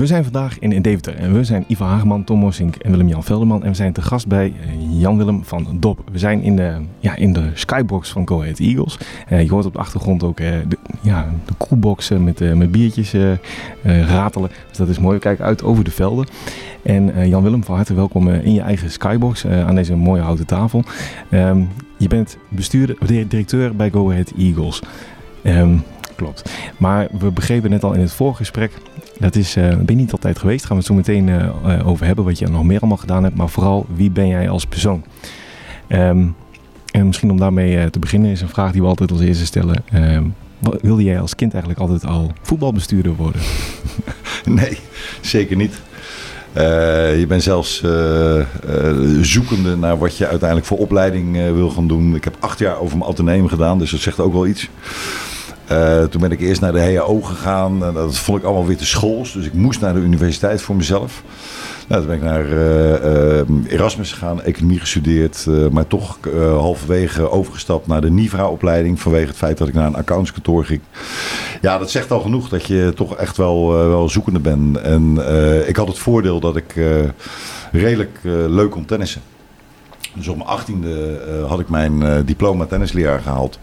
We zijn vandaag in, Deventer en we zijn Ivan Hageman, Tom Mossink en Willem-Jan Velderman. En we zijn te gast bij eh, Jan-Willem van Dop. We zijn in de, ja, in de skybox van Go Ahead Eagles. Eh, je hoort op de achtergrond ook eh, de, ja, de koelboxen met, met biertjes ratelen. Dus dat is mooi. We kijken uit over de velden. En Jan-Willem, van harte welkom in je eigen skybox aan deze mooie houten tafel. Ehm, je bent bestuurder, directeur bij Go Ahead Eagles. Ehm, klopt. Maar we begrepen net al in het voorgesprek dat is, eh, ben je niet altijd geweest. Daar gaan we het zo meteen eh, eh, over hebben. Wat je nog meer allemaal gedaan hebt. Maar vooral, wie ben jij als persoon? Ehm, en misschien om daarmee te beginnen is een vraag die we altijd als eerste stellen. Ehm, wat- wilde jij als kind eigenlijk altijd al voetbalbestuurder worden? Nee, zeker niet. Je bent zelfs zoekende naar wat je uiteindelijk voor opleiding wil gaan doen. Ik heb acht jaar over mijn ateneum gedaan, dus dat zegt ook wel iets. Eh, toen ben ik eerst naar de HAO gegaan. En dat vond ik allemaal weer te schools. Dus ik moest naar de universiteit voor mezelf. Nou, toen ben ik naar eh, eh, Erasmus gegaan, economie gestudeerd. maar toch halverwege overgestapt naar de NIVRA-opleiding. Vanwege het feit dat ik naar een accountskantoor ging. Ja, dat zegt al genoeg dat je toch echt wel, wel zoekende bent. En ik had het voordeel dat ik redelijk leuk kon tennissen. Dus op mijn achttiende eh, had ik mijn eh, diploma tennisleraar gehaald.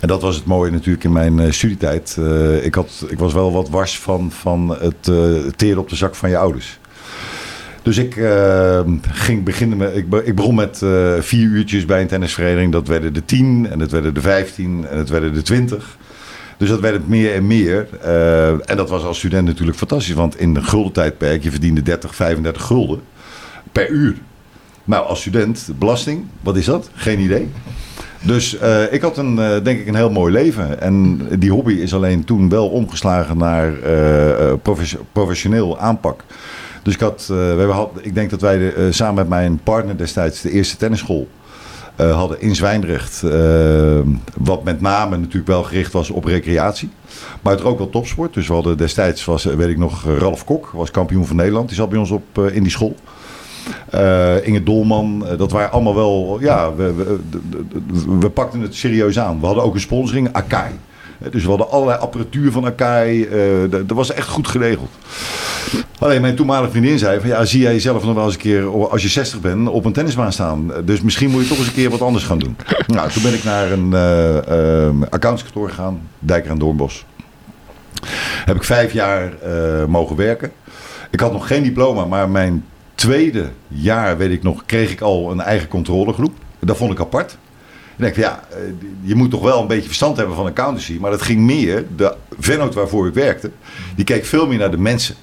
En dat was het mooie natuurlijk in mijn eh, studietijd. Ik, had, ik was wel wat wars van, van het teren op de zak van je ouders. Dus ik ging beginnen met, ik, ik begon met vier uurtjes bij een tennisvereniging. Dat werden de tien en dat werden de vijftien en dat werden de twintig. Dus dat werd het meer en meer. En dat was als student natuurlijk fantastisch. Want in de guldentijdperk, je verdiende 30, 35 gulden per uur. Nou, als student, belasting, wat is dat? Geen idee. Dus eh, ik had een, eh, denk ik een heel mooi leven. En die hobby is alleen toen wel omgeslagen naar eh, profes- professioneel aanpak. Dus ik, had, we had, ik denk dat wij samen met mijn partner destijds de eerste tennisschool hadden in Zwijndrecht. wat met name natuurlijk wel gericht was op recreatie. Maar het ook wel topsport. Dus we hadden destijds, was, weet ik nog, Ralf Kok, was kampioen van Nederland. Die zat bij ons op, in die school. Eh, Inge Dolman, eh, dat waren allemaal wel, ja, we, we, we pakten het serieus aan. We hadden ook een sponsoring, Akai. Eh, Dus we hadden allerlei apparatuur van Akai. dat was echt goed geregeld. Alleen mijn toenmalige vriendin zei van ja, zie jij jezelf nog wel eens een keer o- als je 60 bent op een tennisbaan staan. Dus misschien moet je toch eens een keer wat anders gaan doen. Nou, toen ben ik naar een eh, accountskantoor gegaan, Dijker en Doornbos. Heb ik vijf jaar mogen werken. Ik had nog geen diploma, maar mijn tweede jaar, weet ik nog, kreeg ik al een eigen controlegroep. Dat vond ik apart. Ik denk van ja, eh, je moet toch wel een beetje verstand hebben van accountancy. Maar dat ging meer, de vennoot waarvoor ik werkte, die keek veel meer naar de mensen.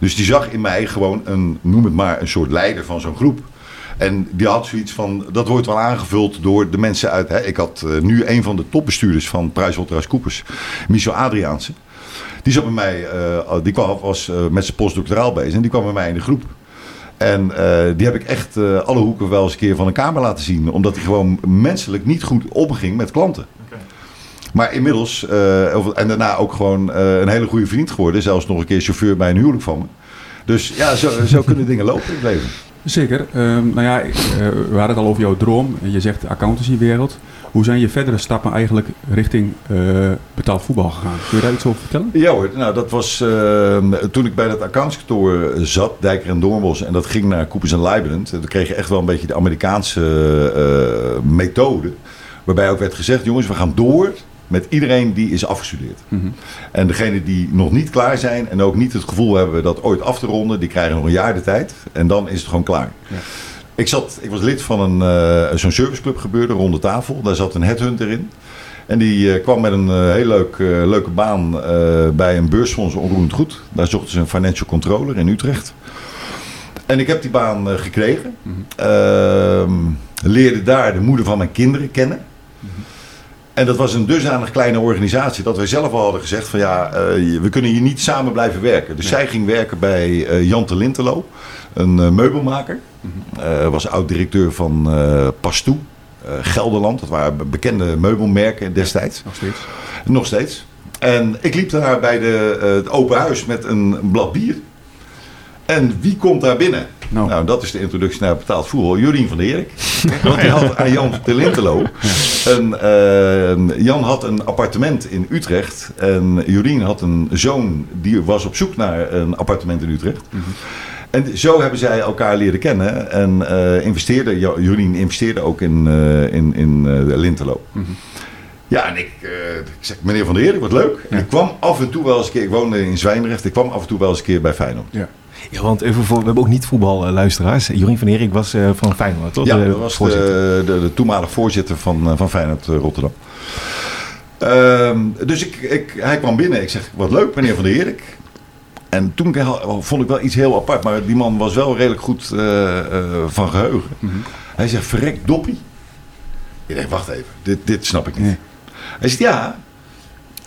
Dus die zag in mij gewoon een, noem het maar, een soort leider van zo'n groep. En die had zoiets van, dat wordt wel aangevuld door de mensen uit... Hè, ik had eh, nu een van de topbestuurders van PricewaterhouseCoopers, Michel Adriaanse. Die zat bij mij, eh, die kwam, was met zijn postdoctoraal bezig en die kwam bij mij in de groep. En eh, die heb ik echt eh, alle hoeken wel eens een keer van een kamer laten zien. Omdat hij gewoon menselijk niet goed omging met klanten. Maar inmiddels, eh, en daarna ook gewoon een hele goede vriend geworden. Zelfs nog een keer chauffeur bij een huwelijk van me. Dus ja, zo, zo kunnen dingen lopen in het leven. Zeker. Ehm, nou ja, eh, we hadden het al over jouw droom. Je zegt accountancywereld. Hoe zijn je verdere stappen eigenlijk richting eh, betaald voetbal gegaan? Kun je daar iets over vertellen? Ja hoor, nou dat was eh, toen ik bij dat accountskantoor zat, Dijker en Doornbos, en dat ging naar Coopers en Lybrand. Dan kreeg je echt wel een beetje de Amerikaanse eh, methode. Waarbij ook werd gezegd, jongens, we gaan door met iedereen die is afgestudeerd. Mhm. En degenen die nog niet klaar zijn en ook niet het gevoel hebben dat ooit af te ronden, die krijgen nog een jaar de tijd. En dan is het gewoon klaar. Ja. Ik, zat, ik was lid van een, eh, zo'n serviceclub gebeurde, ronde tafel. Daar zat een headhunter in. En die eh, kwam met een eh, heel leuk, leuke baan bij een beursfonds onroerend goed. Daar zochten ze een financial controller in Utrecht. En ik heb die baan gekregen. Ehm, leerde daar de moeder van mijn kinderen kennen. En dat was een dusdanig kleine organisatie dat wij zelf al hadden gezegd van ja, eh, we kunnen hier niet samen blijven werken. Dus zij ging werken bij eh Jan de Lintelo, een eh, meubelmaker. Eh, was oud-directeur van Pastoe, Gelderland. Dat waren be- bekende meubelmerken destijds. Nog steeds. Nog steeds. En ik liep daar bij de, het open huis met een blad bier. En wie komt daar binnen? Nou. Nou, dat is de introductie naar betaald voetbal. Jurien van der Erik. Want die had aan Jan de Lintelo. En, eh, Jan had een appartement in Utrecht. En Jurien had een zoon die was op zoek naar een appartement in Utrecht. En zo hebben zij elkaar leren kennen. En eh investeerde, Jurien investeerde ook in, eh, in, in de Lintelo. Ja, en ik, ik zeg, meneer Van der Erik, wat leuk. En Ja. ik kwam af en toe wel eens een keer, ik woonde in Zwijndrecht, ik kwam af en toe wel eens een keer bij Feyenoord. Ja. Ja, want even voor, we hebben ook niet voetballuisteraars. Jorien van Erik was eh, van Feyenoord, toch? Ja, De dat was voorzitter. de, de, voorzitter van, eh, van Feyenoord eh, Rotterdam. Ehm, dus ik, ik, hij kwam binnen. Ik zeg, wat leuk meneer Van der Erik. En toen vond ik wel iets heel apart. Maar die man was wel redelijk goed van geheugen. Mhm. Hij zegt, verrek doppie. Ik denk, wacht even. Dit, dit snap ik niet. Nee. Hij zegt, ja.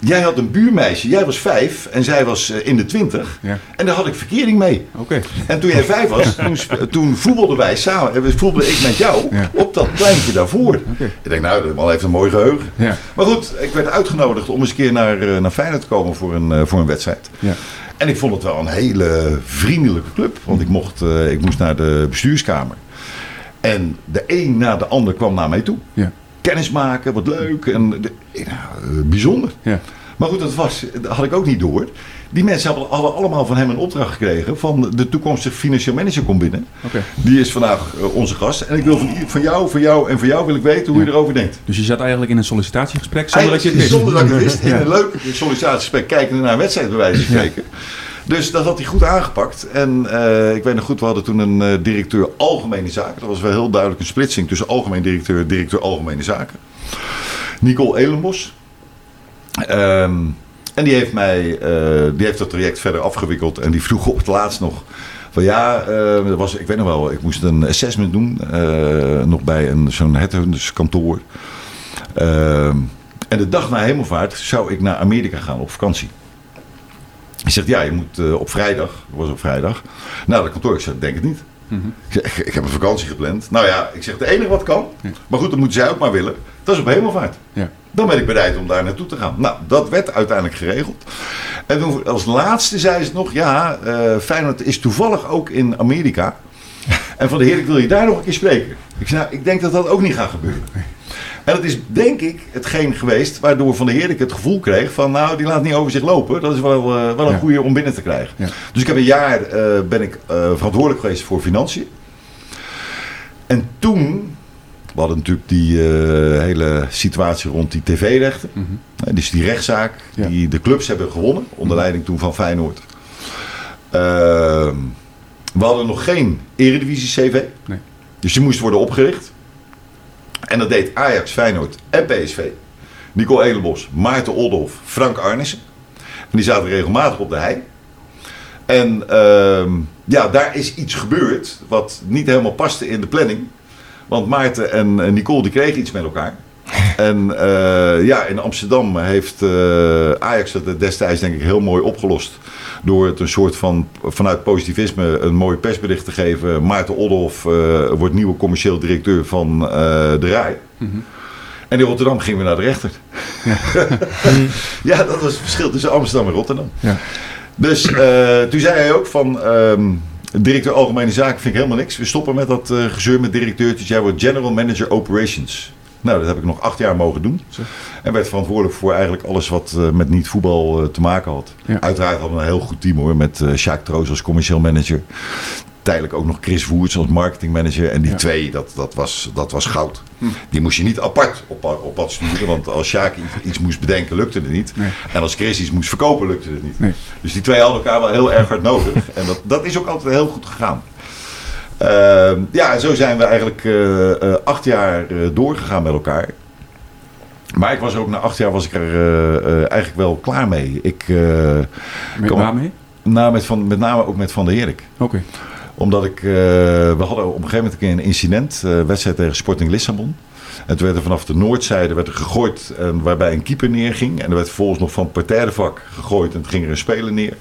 Jij had een buurmeisje. Jij was vijf. En zij was eh, in de twintig. Ja. En daar had ik verkering mee. Oké. En toen jij vijf was, toen, toen voetbalden wij samen. eh, Voetbalde ik met jou Ja. op dat pleintje daarvoor. Ik denk, nou, de man heeft een mooi geheugen. Ja. Maar goed, ik werd uitgenodigd om eens een keer naar, eh, naar Feyenoord te komen voor een, voor een wedstrijd. Ja. En ik vond het wel een hele vriendelijke club. Want ik, mocht, ik moest naar de bestuurskamer. En de een na de ander kwam naar mij toe. Ja. Kennis maken, wat leuk. En de, nou, eh, bijzonder. Ja. Maar goed, dat, was, dat had ik ook niet door. Die mensen hadden, hadden allemaal van hem een opdracht gekregen. Van de toekomstige financieel manager komt binnen. Die is vandaag eh, onze gast. En ik wil van, van jou, van jou en van jou wil ik weten hoe je erover denkt. Dus je zat eigenlijk in een sollicitatiegesprek zonder dat je het wist? Zonder dat ik het wist. In een leuk sollicitatiegesprek kijken naar een wedstrijd bij wijze van spreken. Dus dat had hij goed aangepakt. En eh, ik weet nog goed, we hadden toen een eh, directeur algemene zaken. Dat was wel heel duidelijk een splitsing tussen algemeen directeur en directeur algemene zaken. Nicole Elenbos. Ehm, en die heeft mij, eh, die heeft dat traject verder afgewikkeld. En die vroeg op het laatst nog. Van ja, dat was, ik weet nog wel, ik moest een assessment doen. nog bij een, zo'n headhunterskantoor. Ehm, en de dag na hemelvaart zou ik naar Amerika gaan op vakantie. Hij zegt, ja, je moet eh, op vrijdag. Dat was op vrijdag. Nou, dat kantoor, ik zeg, denk het niet. Mhm. Ik, zeg, ik, ik heb een vakantie gepland. Nou ja, ik zeg, het enige wat kan. Maar goed, dat moeten zij ook maar willen. Dat is op hemelvaart. Ja. Dan ben ik bereid om daar naartoe te gaan. Nou, dat werd uiteindelijk geregeld. En toen, als laatste zei ze nog, ja, eh Feyenoord is toevallig ook in Amerika. En van de heer, ik wil je daar nog een keer spreken. Ik zei, nou, ik denk dat dat ook niet gaat gebeuren. En dat is denk ik hetgeen geweest waardoor Van der Herik het gevoel kreeg van nou die laat niet over zich lopen. Dat is wel, eh, wel een goede om binnen te krijgen. Dus ik heb een jaar eh, ben ik eh, verantwoordelijk geweest voor financiën. En toen, we hadden natuurlijk die hele situatie rond die tv-rechten. Mhm. Dus die rechtszaak Ja. die de clubs hebben gewonnen onder leiding toen van Feyenoord. Ehm, we hadden nog geen eredivisie CV. Nee. Dus die moest worden opgericht. En dat deed Ajax, Feyenoord en PSV. Nicole Elenbos, Maarten Oldhoff, Frank Arnissen. En die zaten regelmatig op de hei. En ehm, ja, daar is iets gebeurd wat niet helemaal paste in de planning. Want Maarten en en Nicole die kregen iets met elkaar. En eh, ja, in Amsterdam heeft eh, Ajax het destijds denk ik heel mooi opgelost. Door het een soort van, vanuit positivisme, een mooi persbericht te geven. Maarten Oldhoff eh, wordt nieuwe commercieel directeur van eh, de RAI. En in Rotterdam gingen we naar de rechter. Ja, dat was het verschil tussen Amsterdam en Rotterdam. Ja. Dus eh, toen zei hij ook van... ehm, directeur Algemene Zaken vind ik helemaal niks. We stoppen met dat gezeur met directeurtjes. Jij wordt General Manager Operations. Nou, dat heb ik nog acht jaar mogen doen. En werd verantwoordelijk voor eigenlijk alles wat eh, met niet-voetbal eh, te maken had. Ja. Uiteraard hadden we een heel goed team hoor. Met eh Sjaak Troos als commercieel manager. Tijdelijk ook nog Chris Woerts als marketingmanager. En die Ja. twee, dat, dat, was, dat was goud. Die moest je niet apart op, op pad sturen. Want als Sjaak iets, iets moest bedenken, lukte het niet. Nee. En als Chris iets moest verkopen, lukte het niet. Nee. Dus die twee hadden elkaar wel heel erg hard nodig. En dat, dat is ook altijd heel goed gegaan. Ehm, ja, en zo zijn we eigenlijk eh, eh, acht jaar eh, doorgegaan met elkaar. Maar ik was er ook na acht jaar was ik er eigenlijk wel klaar mee. Ik, Met Kom. waarmee? na met van, met name ook met Van der Herik. Oké. Omdat ik, we hadden op een gegeven moment een keer een incident, wedstrijd tegen Sporting Lissabon. En toen werd er vanaf de noordzijde werd er gegooid waarbij een keeper neerging. En er werd vervolgens nog van het partijvak gegooid en toen ging er een speler neer.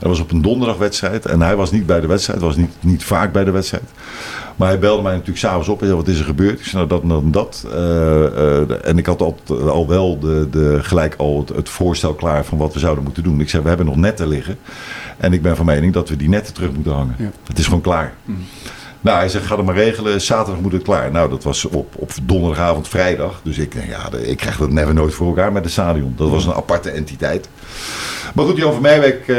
Dat was op een donderdagwedstrijd en hij was niet bij de wedstrijd, was niet, niet vaak bij de wedstrijd. Maar hij belde mij natuurlijk s'avonds op en zei, wat is er gebeurd? Ik zei, nou dat en dat en dat. Eh, eh, en ik had al, al wel de, de, gelijk al het, het, voorstel klaar van wat we zouden moeten doen. Ik zei, we hebben nog netten liggen. En ik ben van mening dat we die netten terug moeten hangen. Ja. Het is gewoon klaar. Mm. Nou, hij zegt, ga het maar regelen. Zaterdag moet het klaar. Nou, dat was op, op donderdagavond, vrijdag. Dus ik ja, ik krijg dat never nooit voor elkaar met de stadion. Dat was een aparte entiteit. Maar goed, Jan van Meijwijk uh,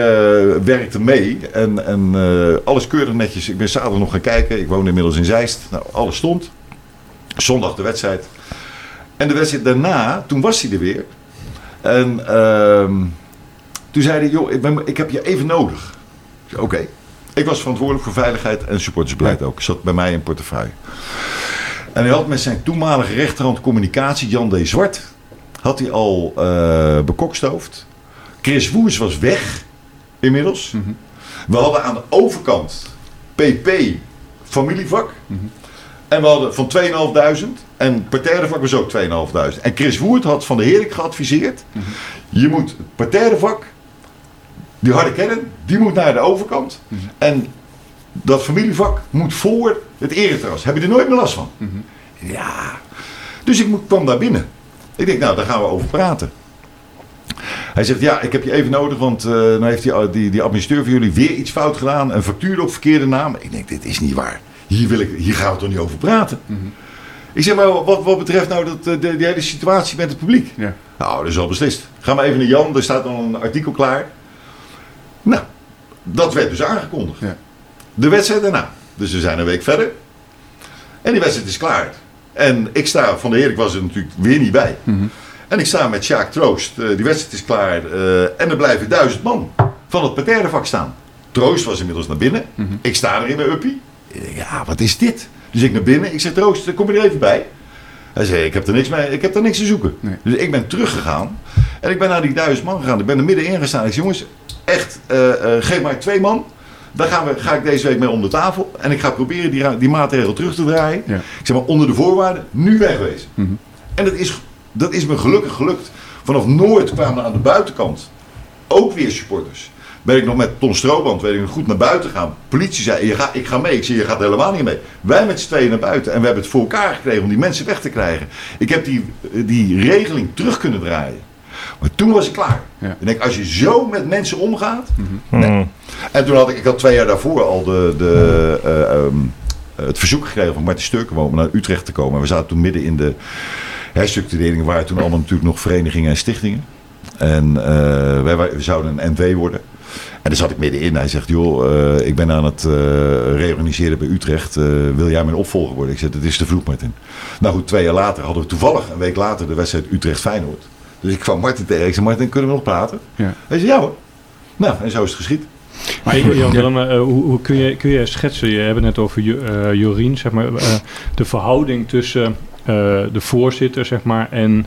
werkte mee. En, en uh, alles keurig netjes. Ik ben zaterdag nog gaan kijken. Ik woon inmiddels in Zeist. Nou, alles stond. Zondag de wedstrijd. En de wedstrijd daarna, toen was hij er weer. En uh, toen zei hij, joh, ik heb je even nodig. Oké. Ik was verantwoordelijk voor veiligheid en supportersbeleid ook. Zat bij mij in portefeuille. En hij had met zijn toenmalige rechterhand communicatie, Jan D. Zwart, had hij al uh, bekokstoofd. Chris Woers was weg, inmiddels. Mhm. We hadden aan de overkant PP, familievak. Mhm. En we hadden van 2.500 en partijvak was ook 2.500. En Chris Woert had van de Heerlijk geadviseerd: mhm. je moet het partijvak die harde kern, die moet naar de overkant. Mhm. En dat familievak moet voor het ereterras. Heb je er nooit meer last van? Mhm. Ja. Dus ik kwam daar binnen. Ik denk, nou, daar gaan we over praten. Hij zegt, ja, ik heb je even nodig, want uh, nou heeft die, die, die administrateur van jullie weer iets fout gedaan. Een factuur op verkeerde naam. Ik denk, dit is niet waar. Hier, wil ik, hier gaan we toch niet over praten. Mhm. Ik zeg, maar wat, wat betreft nou dat, eh, de, die hele situatie met het publiek? Ja. Nou, dat is al beslist. Ga maar even naar Jan, er staat dan een artikel klaar. Nou, dat werd dus aangekondigd. Ja. De wedstrijd daarna. Dus we zijn een week verder. En die wedstrijd is klaar. En ik sta, Van de Heer, ik was er natuurlijk weer niet bij. Mhm. En ik sta met Sjaak Troost. Uh, die wedstrijd is klaar. Uh, en er blijven duizend man van het parterrevak staan. Troost was inmiddels naar binnen. Mhm. Ik sta er in mijn uppie. Ja, wat is dit? Dus ik naar binnen. Ik zeg, Troost, kom je er even bij? Hij zei, ik heb er niks, mee, ik heb er niks te zoeken. Dus ik ben teruggegaan. En ik ben naar die duizend man gegaan. Ik ben er middenin gestaan. Ik zei, jongens, echt, uh, geef mij twee man. Daar gaan we, ga ik deze week mee om de tafel. En ik ga proberen die, die maatregel terug te draaien. Ja. Ik zeg maar onder de voorwaarden, nu wegwezen. Mhm. En dat is, dat is me gelukkig gelukt. Vanaf Noord kwamen aan de buitenkant ook weer supporters. Ben ik nog met Ton Strooband, weet ik nog goed, naar buiten gaan. Politie zei, je ga, ik ga mee. Ik zei, je gaat helemaal niet mee. Wij met z'n tweeën naar buiten. En we hebben het voor elkaar gekregen om die mensen weg te krijgen. Ik heb die, die regeling terug kunnen draaien. Maar toen was ik klaar. Ja. Ik denk, als je zo met mensen omgaat. Mhm. nee. Mm. En toen had ik, ik had twee jaar daarvoor al de, de, uh, um, het verzoek gekregen van Martin Sturkenboom om naar Utrecht te komen. We zaten toen midden in de herstructurering, waren toen allemaal natuurlijk nog verenigingen en stichtingen. En uh, wij, wij, we zouden een NV worden. En daar zat ik middenin. Hij zegt, joh, uh, ik ben aan het uh, reorganiseren bij Utrecht. Uh, wil jij mijn opvolger worden? Ik zeg, het is te vroeg, Martin. Nou goed, twee jaar later hadden we toevallig een week later de wedstrijd Utrecht-Feyenoord. Dus ik kwam Martin tegen. Ik zei, Martin, kunnen we nog praten? Ja. Hij zei, ja hoor. Nou, en zo is het geschied. Maar Jan Willem, uh, hoe, hoe, kun, je, kun je schetsen, je hebt het net over uh, Jorien, zeg maar, uh, de verhouding tussen de voorzitter zeg maar, en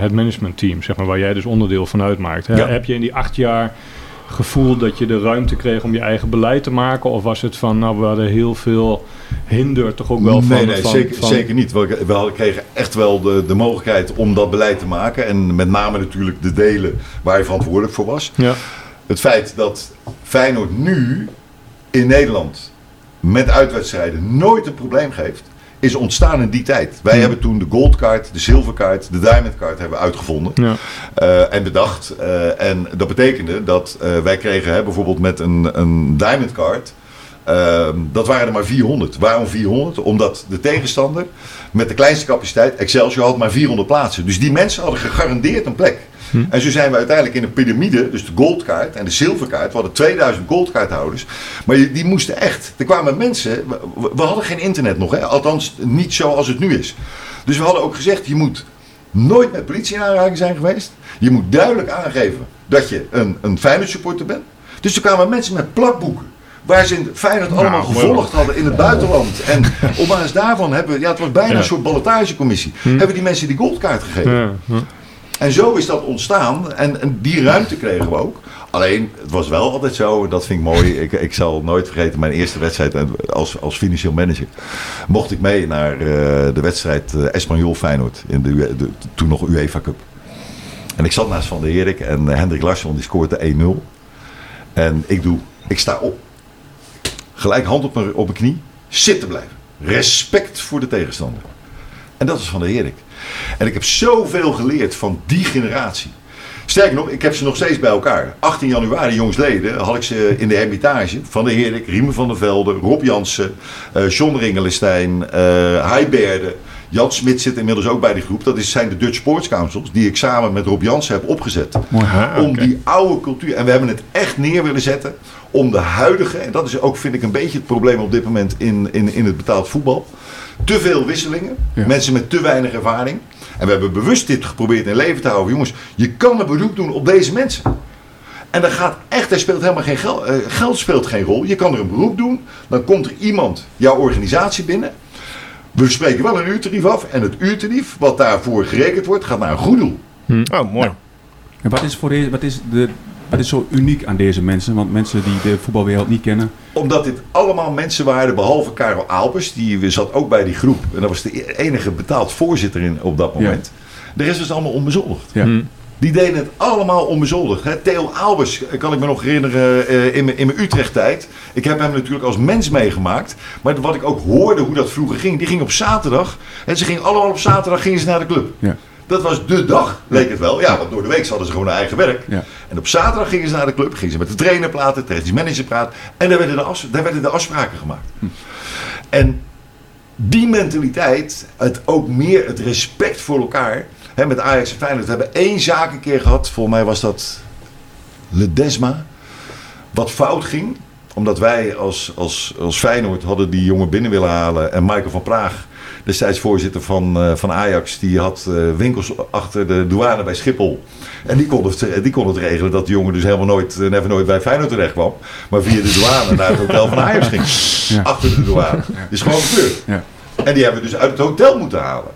het managementteam, zeg maar, waar jij dus onderdeel van uitmaakt. Ja. Heb je in die acht jaar gevoel dat je de ruimte kreeg om je eigen beleid te maken? Of was het van, nou, we hadden heel veel hinder toch ook wel van... Nee, nee, zeker, zeker niet. We, we kregen echt wel de, de mogelijkheid om dat beleid te maken. En met name natuurlijk de delen waar je verantwoordelijk voor was. Ja. Het feit dat Feyenoord nu in Nederland met uitwedstrijden nooit een probleem geeft is ontstaan in die tijd. Wij hebben toen de goldcard, de silvercard, de diamondcard hebben uitgevonden ja. uh, en bedacht. Uh, en dat betekende dat uh, wij kregen hè, bijvoorbeeld met een, een diamondcard. dat waren er maar 400. Waarom 400? Omdat de tegenstander met de kleinste capaciteit, Excelsior, had maar 400 plaatsen. Dus die mensen hadden gegarandeerd een plek. Hm. En zo zijn we uiteindelijk in een piramide, dus de goldkaart en de zilverkaart. We hadden 2000 goldkaarthouders. Maar die moesten echt. Er kwamen mensen. We, hadden geen internet nog, hè? althans niet zoals het nu is. Dus we hadden ook gezegd: je moet nooit met politie in aanraking zijn geweest. Je moet duidelijk aangeven dat je een, een Feyenoord supporter bent. Dus er kwamen mensen met plakboeken. Waar ze in Feyenoord nou, allemaal gevolgd hadden in het buitenland. En op basis daarvan hebben we, ja, het was bijna een soort ballotagecommissie. Hm. Hebben die mensen die goldkaart gegeven. Ja, en zo is dat ontstaan en, en, die ruimte kregen we ook. Alleen, het was wel altijd zo, dat vind ik mooi. Ik, ik zal nooit vergeten, mijn eerste wedstrijd als, als financieel manager. Mocht ik mee naar uh, de wedstrijd uh, Espanyol Feyenoord, in de, de, toen nog UEFA Cup. En ik zat naast Van der Herik en uh, Hendrik Larsson die scoorde 1-0. En ik doe, ik sta op. Gelijk hand op mijn, op mijn knie, zitten blijven. respect voor de tegenstander. En dat is van de Erik. En ik heb zoveel geleerd van die generatie. Sterker nog, ik heb ze nog steeds bij elkaar. 18 januari, jongsleden, had ik ze in de hermitage. Van de Herik, Riemen van der Velde, Rob Jansen, uh, John Ringelenstein, uh, Heiberde. Jan Smit zit inmiddels ook bij die groep. Dat is, zijn de Dutch Sports Councils, die ik samen met Rob Jansen heb opgezet. Ah, om die oude cultuur. En we hebben het echt neer willen zetten om de huidige. En dat is ook, vind ik, een beetje het probleem op dit moment in, in, in het betaald voetbal. Te veel wisselingen. Ja. Mensen met te weinig ervaring. En we hebben bewust dit geprobeerd in leven te houden. Jongens, je kan een beroep doen op deze mensen. En dan gaat echt, er speelt helemaal geen geld. geld speelt geen rol. Je kan er een beroep doen. Dan komt er iemand jouw organisatie binnen. We spreken wel een uurtarief af. En het uurtarief, wat daarvoor gerekend wordt, gaat naar een goed doel. Oh, mooi. En wat is, voor deze, wat, is de, wat is zo uniek aan deze mensen? Want mensen die de voetbalwereld niet kennen. Omdat dit allemaal mensen waren, behalve Karel Aalpers, die zat ook bij die groep. En dat was de enige betaald voorzitter in, op dat moment. De rest was allemaal onbezoldigd. Ja. Hm. Die deden het allemaal onbezoldigd. Hè. Theo Albers kan ik me nog herinneren eh, in mijn- in mijn Utrecht-tijd. Ik heb hem natuurlijk als mens meegemaakt. Maar wat ik ook hoorde hoe dat vroeger ging. Die ging op zaterdag. En ze gingen allemaal op zaterdag gingen ze naar de club. Ja. Dat was de dag, leek het wel. Ja, want door de week hadden ze gewoon hun eigen werk. Ja. En op zaterdag gingen ze naar de club. Gingen ze met de trainer praten, technisch manager praten. En daar werden de, afs- daar werden de afspraken gemaakt. En die mentaliteit, het ook meer het respect voor elkaar. Hè, met Ajax en Feyenoord. We hebben één zaak een keer gehad. Volgens mij was dat Ledesma. Wat fout ging. Omdat wij als, als, als Feyenoord hadden die jongen binnen willen halen. En Michael van Praag, destijds voorzitter van, eh, van Ajax. Die had eh, winkels achter de douane bij Schiphol. En die kon, het, die kon het regelen dat die jongen dus helemaal nooit, eh, never nooit bij Feyenoord terecht kwam. Maar via de douane naar het hotel van Ajax ging. Ja. Achter de douane. Is gewoon gebeurd. Ja. En die hebben we dus uit het hotel moeten halen.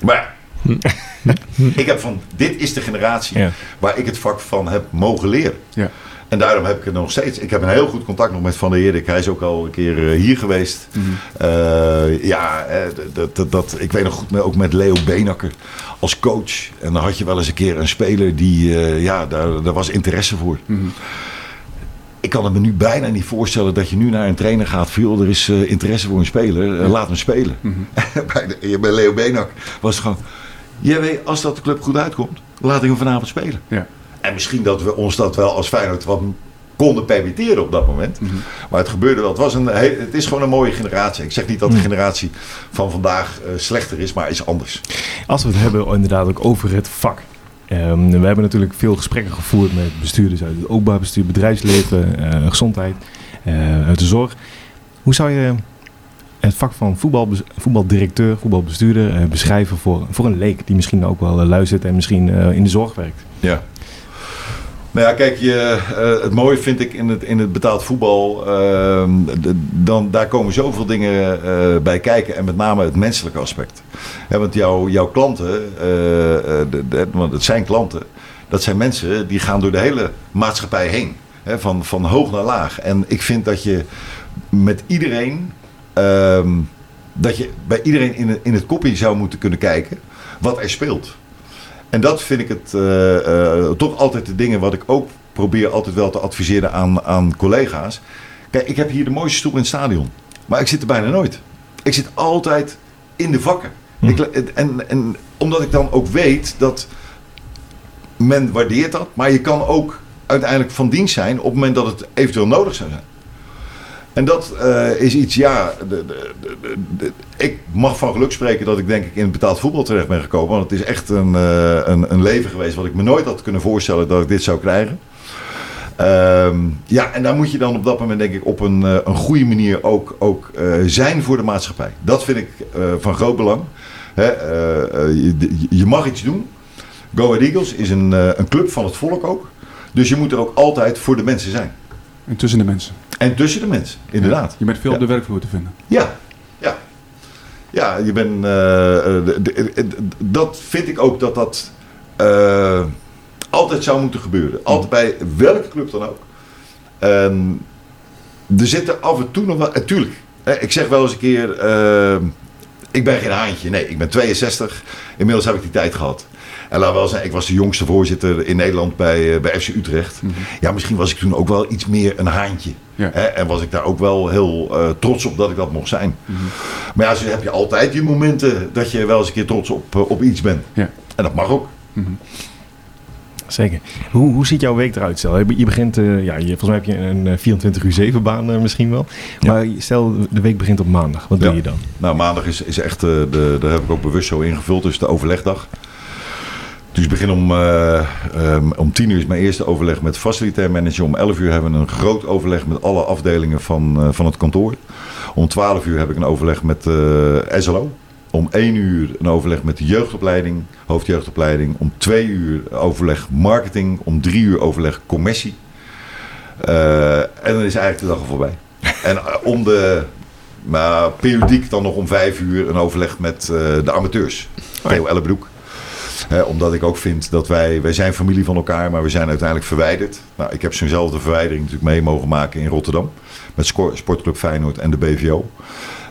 Maar ik heb van, dit is de generatie Ja. waar ik het vak van heb mogen leren. Ja. En daarom heb ik het nog steeds. Ik heb een heel goed contact nog met Van der Erik. Hij is ook al een keer eh, hier geweest. Eh, ja, eh, dat, dat, dat, ik weet nog goed, ook met Leo Beenakker als coach. En dan had je wel eens een keer een speler die, eh, ja, daar, daar was interesse voor. Ik kan het me nu bijna niet voorstellen dat je nu naar een trainer gaat. Van, joh, er is interesse voor een speler, laat hem spelen. bij, de, bij Leo Beenak was het gewoon... Ja, weet, als dat de club goed uitkomt, laat ik hem vanavond spelen. Ja. En misschien dat we ons dat wel als Feyenoord wat konden permitteren op dat moment. Maar het gebeurde wel. Het, was een, he- het is gewoon een mooie generatie. Ik zeg niet dat de generatie van vandaag eh, slechter is, maar is anders. Als we het hebben inderdaad ook over het vak. Ehm, we hebben natuurlijk veel gesprekken gevoerd met bestuurders uit het openbaar bestuur, bedrijfsleven, eh, gezondheid, eh, uit de zorg. Hoe zou je het vak van voetbal, voetbaldirecteur, voetbalbestuurder beschrijven voor, voor een leek die misschien ook wel luistert en misschien in de zorg werkt? Ja. Nou ja, kijk, je, eh, het mooie vind ik in het, in het betaald voetbal. ehm, dan, daar komen zoveel dingen eh, bij kijken. En met name het menselijke aspect. Want jouw, jouw klanten, eh, want het zijn klanten. Dat zijn mensen die gaan door de hele maatschappij heen. Hè, van, van hoog naar laag. En ik vind dat je met iedereen. ehm, dat je bij iedereen in, in het kopje zou moeten kunnen kijken wat er speelt. En dat vind ik het eh, eh, toch altijd de dingen wat ik ook probeer altijd wel te adviseren aan, aan collega's. Kijk, ik heb hier de mooiste stoel in het stadion. Maar ik zit er bijna nooit. Ik zit altijd in de vakken. Ik, en, en omdat ik dan ook weet dat men waardeert dat. Maar je kan ook uiteindelijk van dienst zijn op het moment dat het eventueel nodig zou zijn. En dat eh, is iets, ja, de, de, de, ik mag van geluk spreken dat ik denk ik in het betaald voetbal terecht ben gekomen. Want het is echt een, eh, een, een leven geweest wat ik me nooit had kunnen voorstellen dat ik dit zou krijgen. Ehm, ja, en daar moet je dan op dat moment denk ik op een, eh, een goede manier ook, ook zijn voor de maatschappij. Dat vind ik van groot belang. Hè, je, je mag iets doen. Go Ahead Eagles is een, een club van het volk ook. Dus je moet er ook altijd voor de mensen zijn. En tussen de mensen. En tussen de mensen, inderdaad. Je bent veel op de werkvloer te vinden. Ja, ja. Ja, je bent. eh, eh, de- de- de- dat vind ik ook dat dat eh, altijd zou moeten gebeuren. Altijd bij welke club dan ook. En er zitten af en toe nog wel. Natuurlijk, ik zeg wel eens een keer. eh, ik ben geen haantje. Nee, ik ben 62. Inmiddels heb ik die tijd gehad. En laat wel zijn, ik was de jongste voorzitter in Nederland bij, eh, bij FC Utrecht. Ja, misschien was ik toen ook wel iets meer een haantje. Ja. Hè? En was ik daar ook wel heel eh, trots op dat ik dat mocht zijn. Maar ja, zo heb je altijd je momenten dat je wel eens een keer trots op, eh, op iets bent. Ja. En dat mag ook. Zeker. Hoe, hoe ziet jouw week eruit? Stel, je begint, eh, ja, je, volgens mij heb je een eh, 24 uur 7 baan eh, misschien wel. Maar stel, de week begint op maandag. Wat doe Ja. je dan? Nou, maandag is, is echt, eh, de, daar heb ik ook bewust zo ingevuld, dus de overlegdag. Dus ik begin om, eh, ehm, om 10 uur is mijn eerste overleg met facilitair manager. Om 11 uur hebben we een groot overleg met alle afdelingen van, eh, van het kantoor. Om 12 uur heb ik een overleg met eh SLO. Om 1 uur een overleg met de jeugdopleiding, hoofdjeugdopleiding. Om 2 uur overleg marketing. Om 3 uur overleg commercie. Eh, en dan is eigenlijk de dag al voorbij. En om de, maar periodiek dan nog om 5 uur een overleg met de amateurs. Theo Ellebroek. Omdat ik ook vind dat wij, wij zijn familie van elkaar, maar we zijn uiteindelijk verwijderd. Nou, ik heb zo'nzelfde verwijdering natuurlijk mee mogen maken in Rotterdam. Met Sportclub Feyenoord en de BVO.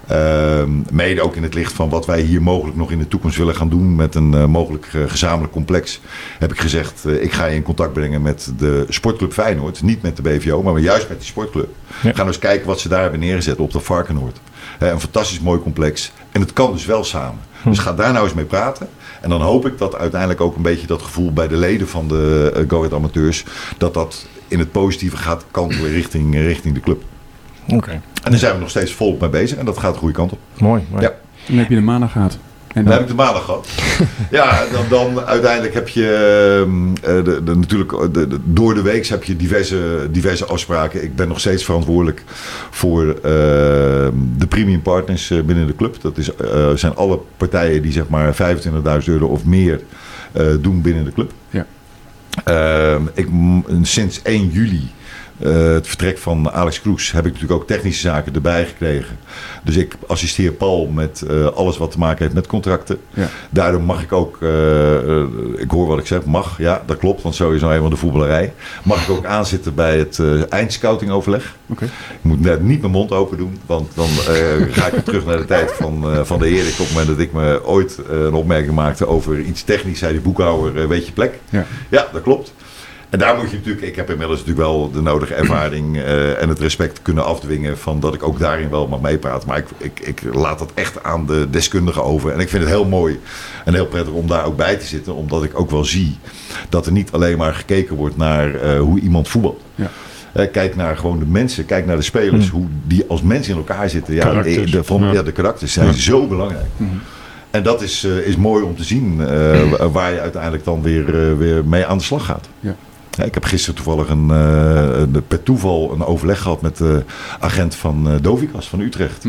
Ehm, mede ook in het licht van wat wij hier mogelijk nog in de toekomst willen gaan doen met een eh, mogelijk eh, gezamenlijk complex. Heb ik gezegd, eh, ik ga je in contact brengen met de Sportclub Feyenoord. Niet met de BVO, maar juist met die sportclub. Ja. Gaan we eens kijken wat ze daar hebben neergezet op de Varkenoord. Een fantastisch mooi complex. En het kan dus wel samen. Dus ga daar nou eens mee praten. En dan hoop ik dat uiteindelijk ook een beetje dat gevoel bij de leden van de uh, Go Ahead Amateurs... dat dat in het positieve gaat kantelen richting, richting de club. Oké. En daar zijn we nog steeds volop mee bezig en dat gaat de goede kant op. Mooi. mooi. Ja. Dan heb je de maandag gehad. En Dan heb ik de maandag gehad. ja, dan, dan uiteindelijk heb je ehm, eh, de, de, natuurlijk eh, de, door de week heb je diverse, diverse afspraken. Ik ben nog steeds verantwoordelijk voor ehm, de premium partners eh, binnen de club. Dat is, zijn alle partijen die zeg maar 25.000 euro of meer doen binnen de club. Ja. Ehm, ik, sinds 1 juli, eh, het vertrek van Alex Kroes, heb ik natuurlijk ook technische zaken erbij gekregen. Dus ik assisteer Paul met eh, alles wat te maken heeft met contracten. Ja. Daardoor mag ik ook, eh, ik hoor wat ik zeg, mag, ja, dat klopt, want zo is nou eenmaal de voetballerij. Mag ik ook aanzitten bij het eindscoutingoverleg. Oké. Ik moet net niet mijn mond open doen, want dan ga ik weer terug naar de tijd van, van de Erik. Op het moment dat ik me ooit een opmerking maakte over iets technisch, zei die boekhouder, weet je plek? Ja. Ja, dat klopt. En daar moet je natuurlijk, ik heb inmiddels natuurlijk wel de nodige ervaring eh, en het respect kunnen afdwingen van dat ik ook daarin wel mag meepraten. Maar ik, ik, ik laat dat echt aan de deskundigen over. En ik vind het heel mooi en heel prettig om daar ook bij te zitten, omdat ik ook wel zie dat er niet alleen maar gekeken wordt naar eh, hoe iemand voetbalt. Ja. Eh, kijk naar gewoon de mensen, kijk naar de spelers, hoe die als mensen in elkaar zitten. Ja, Karakters. de, van, Ja. ja, de karakters zijn zo belangrijk. En dat is, is mooi om te zien wa- waar je uiteindelijk dan weer, weer mee aan de slag gaat. Ja. Ik heb gisteren toevallig een, eh, een- per toeval een overleg gehad met de agent van eh Dovikas van Utrecht.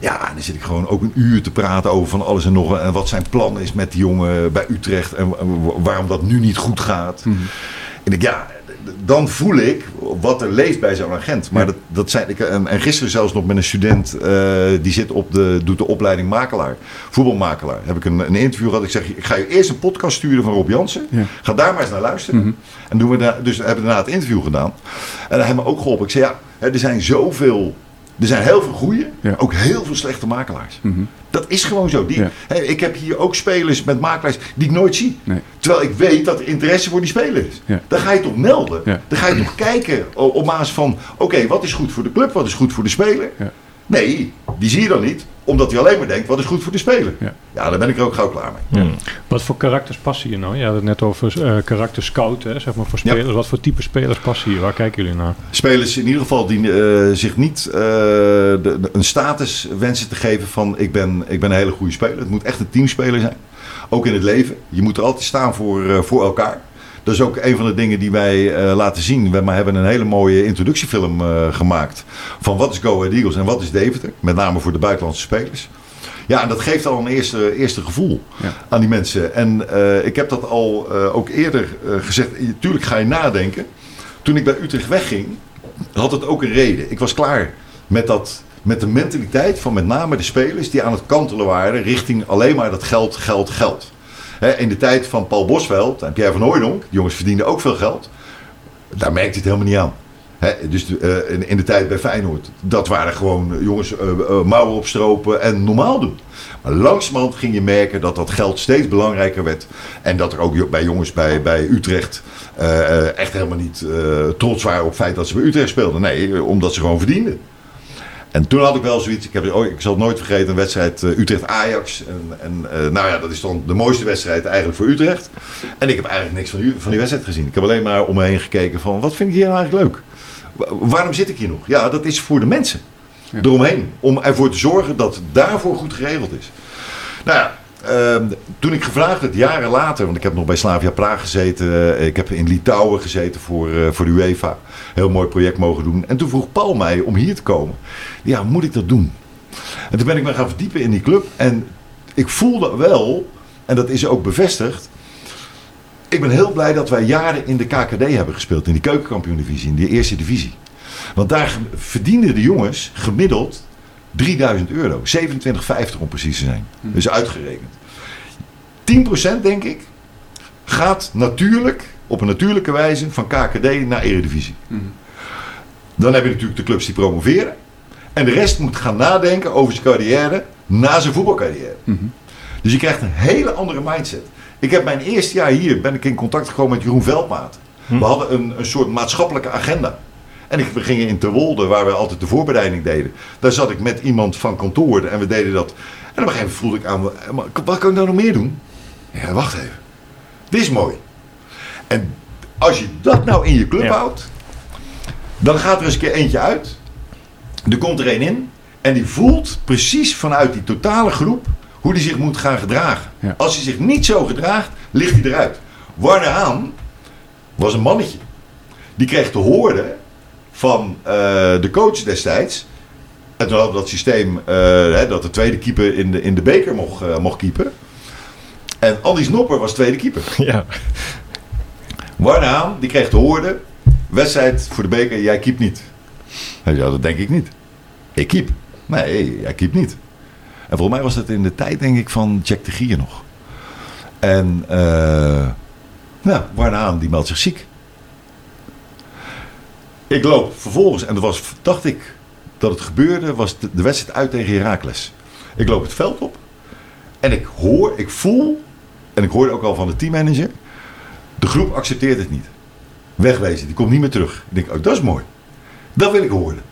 Ja, en dan zit ik gewoon ook een uur te praten over van alles en nog wat. En wat zijn plan is met die jongen bij Utrecht. En wa- wa- waarom dat nu niet goed gaat. En ik, ja, dan voel ik wat er leeft bij zo'n agent. Maar dat, dat zijn, ik, en, en gisteren zelfs nog met een student, eh, die zit op de, doet de opleiding makelaar, voetbalmakelaar. Heb ik een, een interview gehad. Ik zeg, ik ga je eerst een podcast sturen van Rob Jansen. Ja. Ga daar maar eens naar luisteren. En doen we daar, dus hebben we daarna het interview gedaan. En hij heeft me ook geholpen. Ik zei, ja, er zijn zoveel, er zijn heel veel goede, Ja. ook heel veel slechte makelaars. Dat is gewoon zo. Die, Ja. ik heb hier ook spelers met makelaars die ik nooit zie. Nee. Terwijl ik weet dat er interesse voor die speler is. Ja. Dan ga je toch melden. Dan ga je toch kijken op basis van... Oké, wat is goed voor de club? Wat is goed voor de speler? Nee, die zie je dan niet. Omdat hij alleen maar denkt, wat is goed voor de speler? Ja. Ja, daar ben ik er ook gauw klaar mee. Wat voor karakters passen hier nou? Je had het net over eh karakter scout, hè, zeg maar voor Ja. spelers. Wat voor type spelers passen hier? Waar kijken jullie naar? Spelers in ieder geval die eh, zich niet eh, de- de- een status wensen te geven van... Ik ben, ik ben een hele goede speler. Het moet echt een teamspeler zijn. Ook in het leven. Je moet er altijd staan voor, eh, voor elkaar. Dat is ook een van de dingen die wij eh, laten zien. We hebben een hele mooie introductiefilm eh, gemaakt. Van wat is Go Ahead Eagles en wat is Deventer. Met name voor de buitenlandse spelers. Ja, en dat geeft al een eerste, eerste gevoel Ja. aan die mensen. En eh, ik heb dat al ook eerder gezegd. Tuurlijk ga je nadenken. Toen ik bij Utrecht wegging, had het ook een reden. Ik was klaar met, dat, met de mentaliteit van met name de spelers die aan het kantelen waren richting alleen maar dat geld, geld, geld. In de tijd van Paul Bosveld en Pierre van Hooijdonk, die jongens verdienden ook veel geld. Daar merkte je het helemaal niet aan. Dus eh, in, in de tijd bij Feyenoord, dat waren gewoon eh, jongens eh, mouwen opstropen en normaal doen. Maar langzamerhand ging je merken dat dat geld steeds belangrijker werd. En dat er ook bij jongens bij, bij Utrecht echt helemaal niet trots waren op het feit dat ze bij Utrecht speelden. Nee, omdat ze gewoon verdienden. En toen had ik wel zoiets, ik, heb, oh, ik zal het nooit vergeten, een wedstrijd eh, Utrecht-Ajax. En, en eh, nou ja, dat is dan de mooiste wedstrijd eigenlijk voor Utrecht. En ik heb eigenlijk niks van die, van die wedstrijd gezien. Ik heb alleen maar om me heen gekeken van, wat vind ik hier nou eigenlijk leuk? Wa- Waarom zit ik hier nog? Ja, dat is voor de mensen eromheen. Om ervoor te zorgen dat daarvoor goed geregeld is. Nou ja, ehm, toen ik gevraagd werd, jaren later, want ik heb nog bij Slavia Praag gezeten. eh, ik heb in Litouwen gezeten voor, eh, voor de UEFA. Heel mooi project mogen doen. En toen vroeg Paul mij om hier te komen. Ja, moet ik dat doen? En toen ben ik me gaan verdiepen in die club. En ik voelde wel, en dat is ook bevestigd. Ik ben heel blij dat wij jaren in de KKD hebben gespeeld. In die keukenkampioen-divisie, in die eerste divisie. Want daar verdienden de jongens gemiddeld 3000 euro. 27,50 om precies te zijn. Dus uitgerekend. 10% denk ik gaat natuurlijk, op een natuurlijke wijze, van KKD naar Eredivisie. Mhm. Dan heb je natuurlijk de clubs die promoveren. En de rest moet gaan nadenken over zijn carrière na zijn voetbalcarrière. Mhm. Dus je krijgt een hele andere mindset. Ik heb mijn eerste jaar hier, ben ik in contact gekomen met Jeroen Veldmaat. We hadden een, een soort maatschappelijke agenda. En ik, we gingen in Terwolde, waar we altijd de voorbereiding deden. Daar zat ik met iemand van kantoor en we deden dat. En op een gegeven moment voelde ik aan, maar wat kan ik nou nog meer doen? Ja, wacht even. Dit is mooi. En als je dat nou in je club Ja. houdt, dan gaat er eens een keer eentje uit. Er komt er een in. En die voelt precies vanuit die totale groep hoe die zich moet gaan gedragen. Ja. Als hij zich niet zo gedraagt, ligt hij eruit. Warner Haan was een mannetje. Die kreeg te horen van eh, de coach destijds. En toen hadden we dat systeem eh, hè, dat de tweede keeper in de, in de beker mocht, eh, mocht keeper. En Andy Snopper was tweede keeper. Ja. Warner Haan, die kreeg te horen. Wedstrijd voor de beker, jij keept niet. Hij zei, Ja, dat denk ik niet. Ik keep. Nee, jij keept niet. En volgens mij was dat in de tijd, denk ik, van Jack de Gier nog. En, eh nou, Warner Haan, die meldt zich ziek. Ik loop vervolgens, en dat was, dacht ik, dat het gebeurde, was de, de wedstrijd uit tegen Heracles. Ik loop het veld op. En ik hoor, ik voel, en ik hoorde ook al van de teammanager, de groep accepteert het niet. Wegwezen, die komt niet meer terug. Ik denk, oh, dat is mooi. Dat wil ik horen.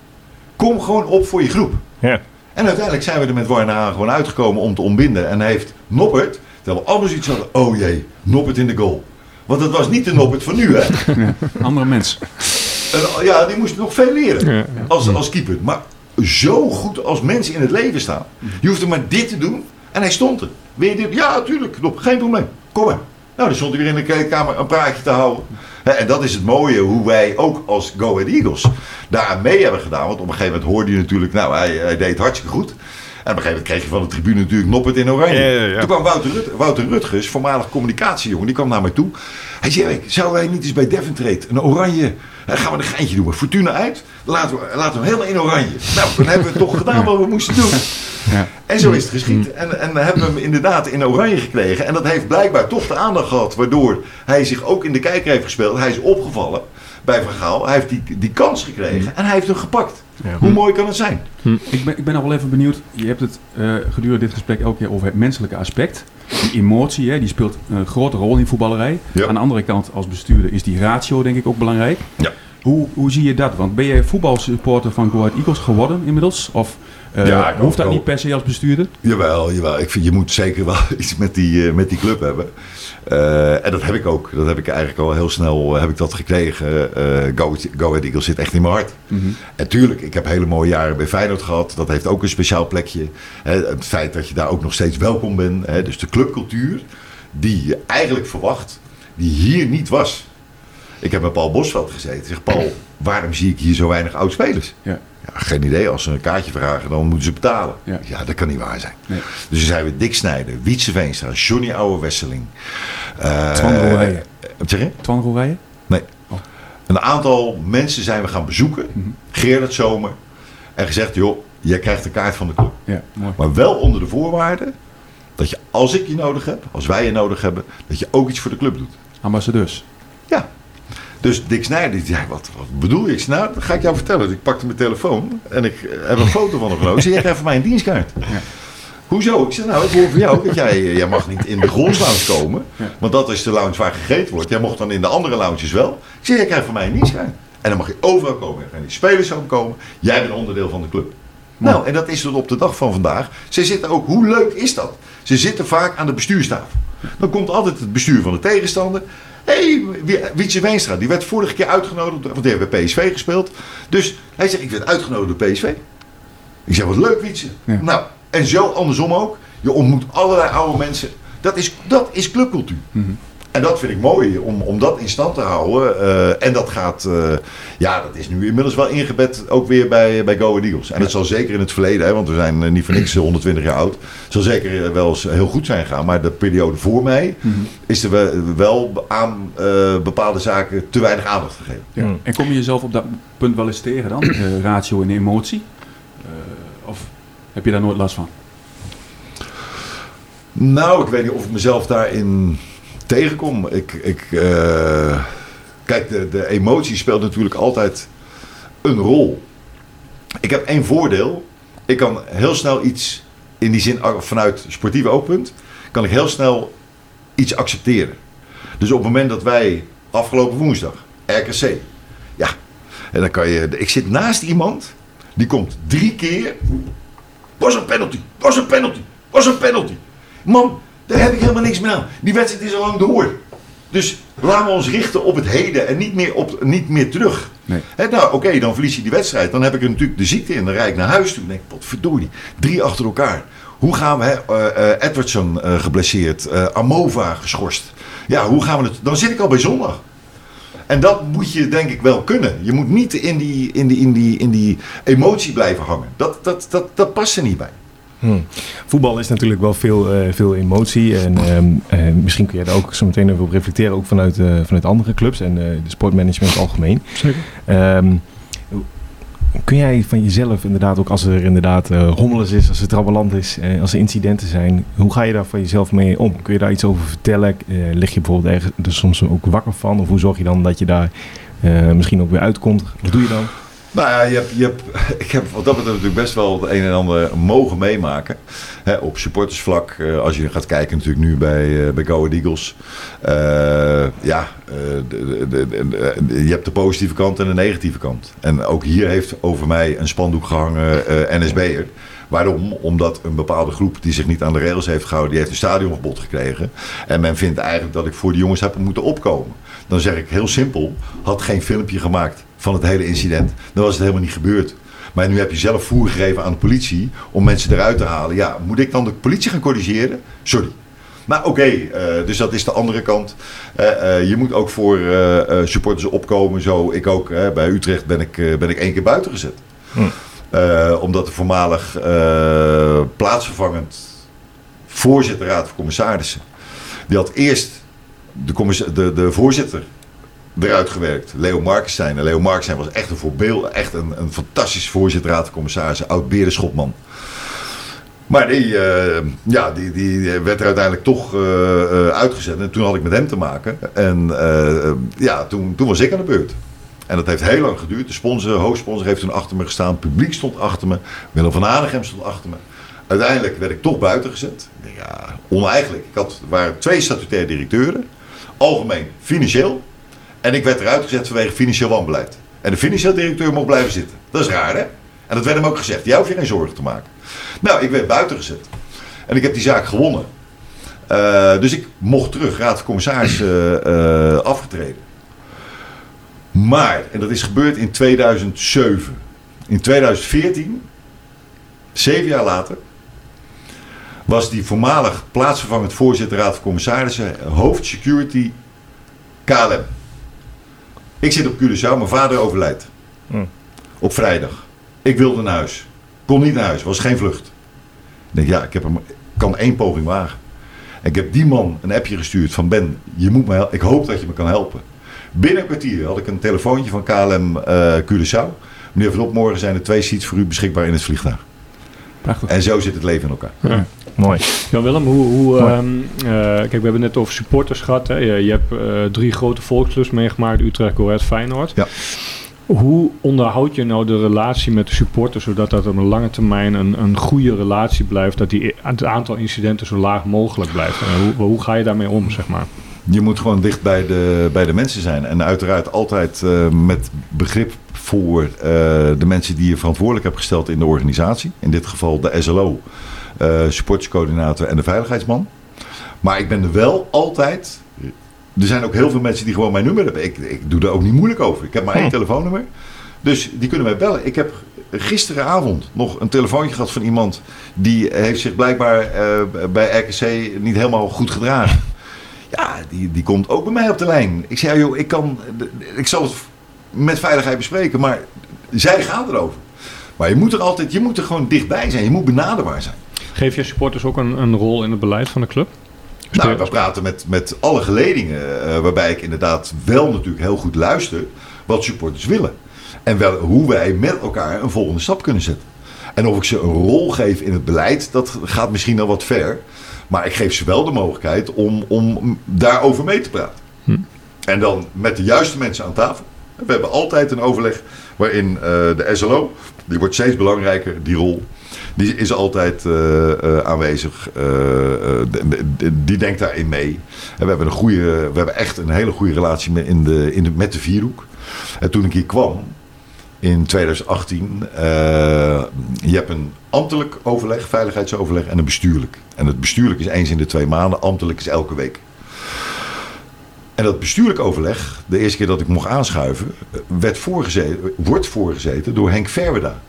Kom gewoon op voor je groep. Ja. En uiteindelijk zijn we er met Warner Haan gewoon uitgekomen om te ontbinden. En heeft Noppert, terwijl we allemaal zoiets hadden, oh jee, Noppert in de goal. Want dat was niet de Noppert van nu, hè. Andere mens. En, ja, die moest nog veel leren als, als keeper. Maar zo goed als mensen in het leven staan. Je hoeft er maar dit te doen en hij stond er. Wil je dit? Ja, natuurlijk. Knop, geen probleem. Kom maar. Nou, dan stond hij weer in de kleedkamer een praatje te houden. En dat is het mooie, hoe wij ook als Go Ahead Eagles daaraan mee hebben gedaan. Want op een gegeven moment hoorde je natuurlijk, nou, hij, hij deed hartstikke goed. En op een gegeven moment kreeg je van de tribune natuurlijk Noppert in oranje. Ja, ja, ja. Toen kwam Wouter, Rut, Wouter Rutgers, voormalig communicatiejongen, die kwam naar mij toe. Hij zei, zouden wij niet eens bij Devon Trade een oranje, hè, gaan we een geintje doen, Fortuna uit, laten we, laten we hem helemaal in oranje. Nou, dan hebben we toch gedaan wat we moesten doen. Ja. En zo is het geschied. En, en hebben we hem inderdaad in oranje gekregen. En dat heeft blijkbaar toch de aandacht gehad, waardoor hij zich ook in de kijker heeft gespeeld. Hij is opgevallen bij Van Gaal. Hij heeft die, die kans gekregen en hij heeft hem gepakt. Ja. Hoe mooi kan het zijn? Ik ben, ik ben nog wel even benieuwd. Je hebt het eh, gedurende dit gesprek elke keer over het menselijke aspect. Die emotie, hè, die speelt een grote rol in voetballerij. Ja. Aan de andere kant, als bestuurder, is die ratio denk ik ook belangrijk. Ja. Hoe, hoe zie je dat? Want ben jij voetbalsupporter van Go Ahead Eagles geworden inmiddels? Of Ja, ik hoeft dat niet per se als bestuurder? Jawel, jawel. Ik vind, je moet zeker wel iets met die, eh, met die club hebben. Eh, en dat heb ik ook. Dat heb ik eigenlijk al heel snel eh, heb ik dat gekregen. Eh Go, Go Ahead Eagles zit echt in mijn hart. En tuurlijk, ik heb hele mooie jaren bij Feyenoord gehad. Dat heeft ook een speciaal plekje. Hè, het feit dat je daar ook nog steeds welkom bent. Hè, dus de clubcultuur die je eigenlijk verwacht, die hier niet was. Ik heb met Paul Bosveld gezeten. Ik zeg, Paul, waarom zie ik hier zo weinig oud-spelers? Ja. Ja, geen idee. Als ze een kaartje vragen, dan moeten ze betalen. Ja. Ja, dat kan niet waar zijn. Nee. Dus dan zijn we Dick Snijder, Wietse Veenstra, Johnny Ouwe Wesseling. Uh, Twan Roerijen. Wat zeg je? Twan? Nee. Oh. Een aantal mensen zijn we gaan bezoeken. Mhm. Gerard Zomer. En gezegd, joh, jij krijgt een kaart van de club. Ja, mooi. Maar wel onder de voorwaarde dat je, als ik je nodig heb, als wij je nodig hebben, dat je ook iets voor de club doet. Ambassadeurs. Ja. Dus Dick Snijder die zei, wat, wat bedoel je? Zei, nou, dat ga ik jou vertellen. Dus ik pakte mijn telefoon en ik heb een foto van hem genomen. Ik zei, jij krijgt van mij een dienstkaart. Hoezo? Ik zeg, nou, ik hoor van jou dat jij, jij mag niet in de grondlounge komen. Want dat is de lounge waar gegeten wordt. Jij mocht dan in de andere lounges wel. Ik zeg, jij krijgt van mij een dienstkaart. En dan mag je overal komen. Je kan in de spelershome komen. Jij bent onderdeel van de club. Nou, en dat is tot op de dag van vandaag. Ze zitten ook, hoe leuk is dat? Ze zitten vaak aan de bestuurstafel. Dan komt altijd het bestuur van de tegenstander. Hé, hey, Wietse Weenstra, die werd vorige keer uitgenodigd, want die heeft bij PSV gespeeld. Dus hij zegt, ik werd uitgenodigd door PSV. Ik zeg, wat leuk Wietse. Ja. Nou, en zo andersom ook. Je ontmoet allerlei oude mensen. Dat is, dat is clubcultuur. En dat vind ik mooi, om, om dat in stand te houden. Eh, en dat gaat, eh, ja, dat is nu inmiddels wel ingebed ook weer bij, bij Go Ahead Eagles. En dat zal zeker in het verleden, hè, want we zijn eh, niet voor niks 120 jaar oud, zal zeker wel eens heel goed zijn gegaan. Maar de periode voor mij is er wel, wel aan eh, bepaalde zaken te weinig aandacht gegeven. Ja. Hmm. En kom je jezelf op dat punt wel eens tegen dan? Ratio en emotie? Eh, of heb je daar nooit last van? Nou, ik weet niet of ik mezelf daarin tegenkom. Ik, ik, eh, kijk, de, emotie speelt natuurlijk altijd een rol. Ik heb één voordeel. Ik kan heel snel iets, in die zin vanuit sportief oogpunt, kan ik heel snel iets accepteren. Dus op het moment dat wij afgelopen woensdag, RKC, ja, en dan kan je, ik zit naast iemand, die komt drie keer, was een penalty, was een penalty, was een penalty. Man, daar heb ik helemaal niks meer aan. Die wedstrijd is al lang door. Dus laten we ons richten op het heden en niet meer, op, niet meer terug. Nee. Nou, oké, dan verlies je die wedstrijd. Dan heb ik er natuurlijk de ziekte in. Dan rijd ik naar huis toe en denk ik, wat verdorie. Drie achter elkaar. Hoe gaan we, hè, eh, eh, Edwardson eh, geblesseerd, Amova geschorst. Ja, hoe gaan we het, dan zit ik al bij zondag. En dat moet je denk ik wel kunnen. Je moet niet in die, in die, in die, in die emotie blijven hangen. Dat, dat, dat, dat past er niet bij. Hmm. Voetbal is natuurlijk wel veel, eh, veel emotie. En ehm, eh, misschien kun je daar ook zo meteen even op reflecteren, ook vanuit, eh, vanuit andere clubs en de sportmanagement algemeen. Zeker. Ehm, kun jij van jezelf inderdaad, ook als er inderdaad hommeles is, als het trabbeland is, als er incidenten zijn, hoe ga je daar van jezelf mee om? Kun je daar iets over vertellen? Lig je bijvoorbeeld ergens er soms ook wakker van? Of hoe zorg je dan dat je daar misschien ook weer uitkomt? Wat doe je dan? Nou ja, je hebt, je hebt, ik heb wat dat betreft natuurlijk best wel het een en ander mogen meemaken. Op supportersvlak, eh, als je gaat kijken natuurlijk nu bij, eh, bij Go Eagles. Eh, ja, eh, de- de- je hebt de positieve kant en de negatieve kant. En ook hier heeft over mij een spandoek gehangen eh NSB'er. Waarom? Omdat een bepaalde groep die zich niet aan de regels heeft gehouden, die heeft een stadionverbod gekregen. En men vindt eigenlijk dat ik voor die jongens heb moeten opkomen. Dan zeg ik heel simpel, had geen filmpje gemaakt van het hele incident, dan was het helemaal niet gebeurd. Maar nu heb je zelf voer gegeven aan de politie om mensen eruit te halen. Ja, moet ik dan de politie gaan corrigeren? Sorry. Maar oké, eh, dus dat is de andere kant. Eh, eh, je moet ook voor supporters opkomen. Zo, ik ook. bij Utrecht ben ik, ben ik één keer buiten gezet. Hm. Omdat de voormalig plaatsvervangend voorzitter raad van commissarissen. Die had eerst de, commis- de, de voorzitter eruit gewerkt. Leo Markenstein. En Leo Markenstein was echt een voorbeeld. Echt een, een fantastisch voorzitter raad van commissarissen. Oud berenschotman. Maar die, eh, ja, die, die werd er uiteindelijk toch eh, eh, uitgezet. En toen had ik met hem te maken. En ja, toen, toen was ik aan de beurt. En dat heeft heel lang geduurd. De sponsor, hoofdsponsor heeft toen achter me gestaan. Publiek stond achter me. Willem van Hanegem stond achter me. Uiteindelijk werd ik toch buiten gezet. Ja, oneigenlijk. Ik had, waren twee statutaire directeuren. Algemeen financieel. En ik werd eruit gezet vanwege financieel wanbeleid. En de financieel directeur mocht blijven zitten. Dat is raar, hè? En dat werd hem ook gezegd. Jij hoeft je geen zorgen te maken. Nou, ik werd buiten gezet. En ik heb die zaak gewonnen. Eh, dus ik mocht terug, raad van commissarissen eh, afgetreden. Maar, en dat is gebeurd in 2007. In 2014, zeven jaar later, was die voormalig plaatsvervangend voorzitter raad van commissarissen hoofd security KLM. Ik zit op Curaçao, mijn vader overlijdt. Hm. Op vrijdag. Ik wilde naar huis. Kon niet naar huis, was geen vlucht. Ik denk, ja, ik heb hem, kan één poging wagen. En ik heb die man een appje gestuurd van Ben, je moet me ik hoop dat je me kan helpen. Binnen een kwartier had ik een telefoontje van KLM eh Curaçao. Meneer Verop, morgen zijn er twee seats voor u beschikbaar in het vliegtuig. Prachtig. En zo zit het leven in elkaar. Ja. Mooi. Jan-Willem, hoe... hoe Mooi. ehm, eh, kijk, we hebben het net over supporters gehad. Hè? Je, je hebt eh, drie grote volksclubs meegemaakt. Utrecht, Go Ahead, Feyenoord. Ja. Hoe onderhoud je nou de relatie met de supporters... zodat dat op een lange termijn een, een goede relatie blijft... dat die, het aantal incidenten zo laag mogelijk blijft? En hoe, hoe ga je daarmee om, zeg maar? Je moet gewoon dicht bij de, bij de mensen zijn. En uiteraard altijd eh, met begrip voor eh, de mensen die je verantwoordelijk hebt gesteld in de organisatie. In dit geval de SLO, eh supporterscoördinator en de veiligheidsman. Maar ik ben er wel altijd. Er zijn ook heel veel mensen die gewoon mijn nummer hebben. Ik, ik doe daar ook niet moeilijk over. Ik heb maar één telefoonnummer. Dus die kunnen mij bellen. Ik heb gisteravond nog een telefoontje gehad van iemand. Die heeft zich blijkbaar eh, bij RKC niet helemaal goed gedragen. Ja, die, die komt ook bij mij op de lijn. Ik zei, joh, ik, kan, ik zal het met veiligheid bespreken, maar zij gaan erover. Maar je moet er altijd, je moet er gewoon dichtbij zijn. Je moet benaderbaar zijn. Geef je supporters ook een, een rol in het beleid van de club? Nou, we praten met, met alle geledingen, eh, waarbij ik inderdaad wel natuurlijk heel goed luister wat supporters willen. En wel, hoe wij met elkaar een volgende stap kunnen zetten. En of ik ze een rol geef in het beleid, dat gaat misschien al wat ver. Maar ik geef ze wel de mogelijkheid om, om daarover mee te praten. Hm. En dan met de juiste mensen aan tafel. We hebben altijd een overleg waarin eh, de SLO, die wordt steeds belangrijker, die rol. Die is altijd eh, eh, aanwezig. Eh, die denkt daarin mee. We hebben, een goede, we hebben echt een hele goede relatie met, in de, in de, met de Vierhoek. En toen ik hier kwam, in 2018, eh, je hebt een ambtelijk overleg, veiligheidsoverleg en een bestuurlijk. En het bestuurlijk is eens in de twee maanden, ambtelijk is elke week. En dat bestuurlijk overleg, de eerste keer dat ik mocht aanschuiven, werd voorgezeten, wordt voorgezeten door Henk Verweda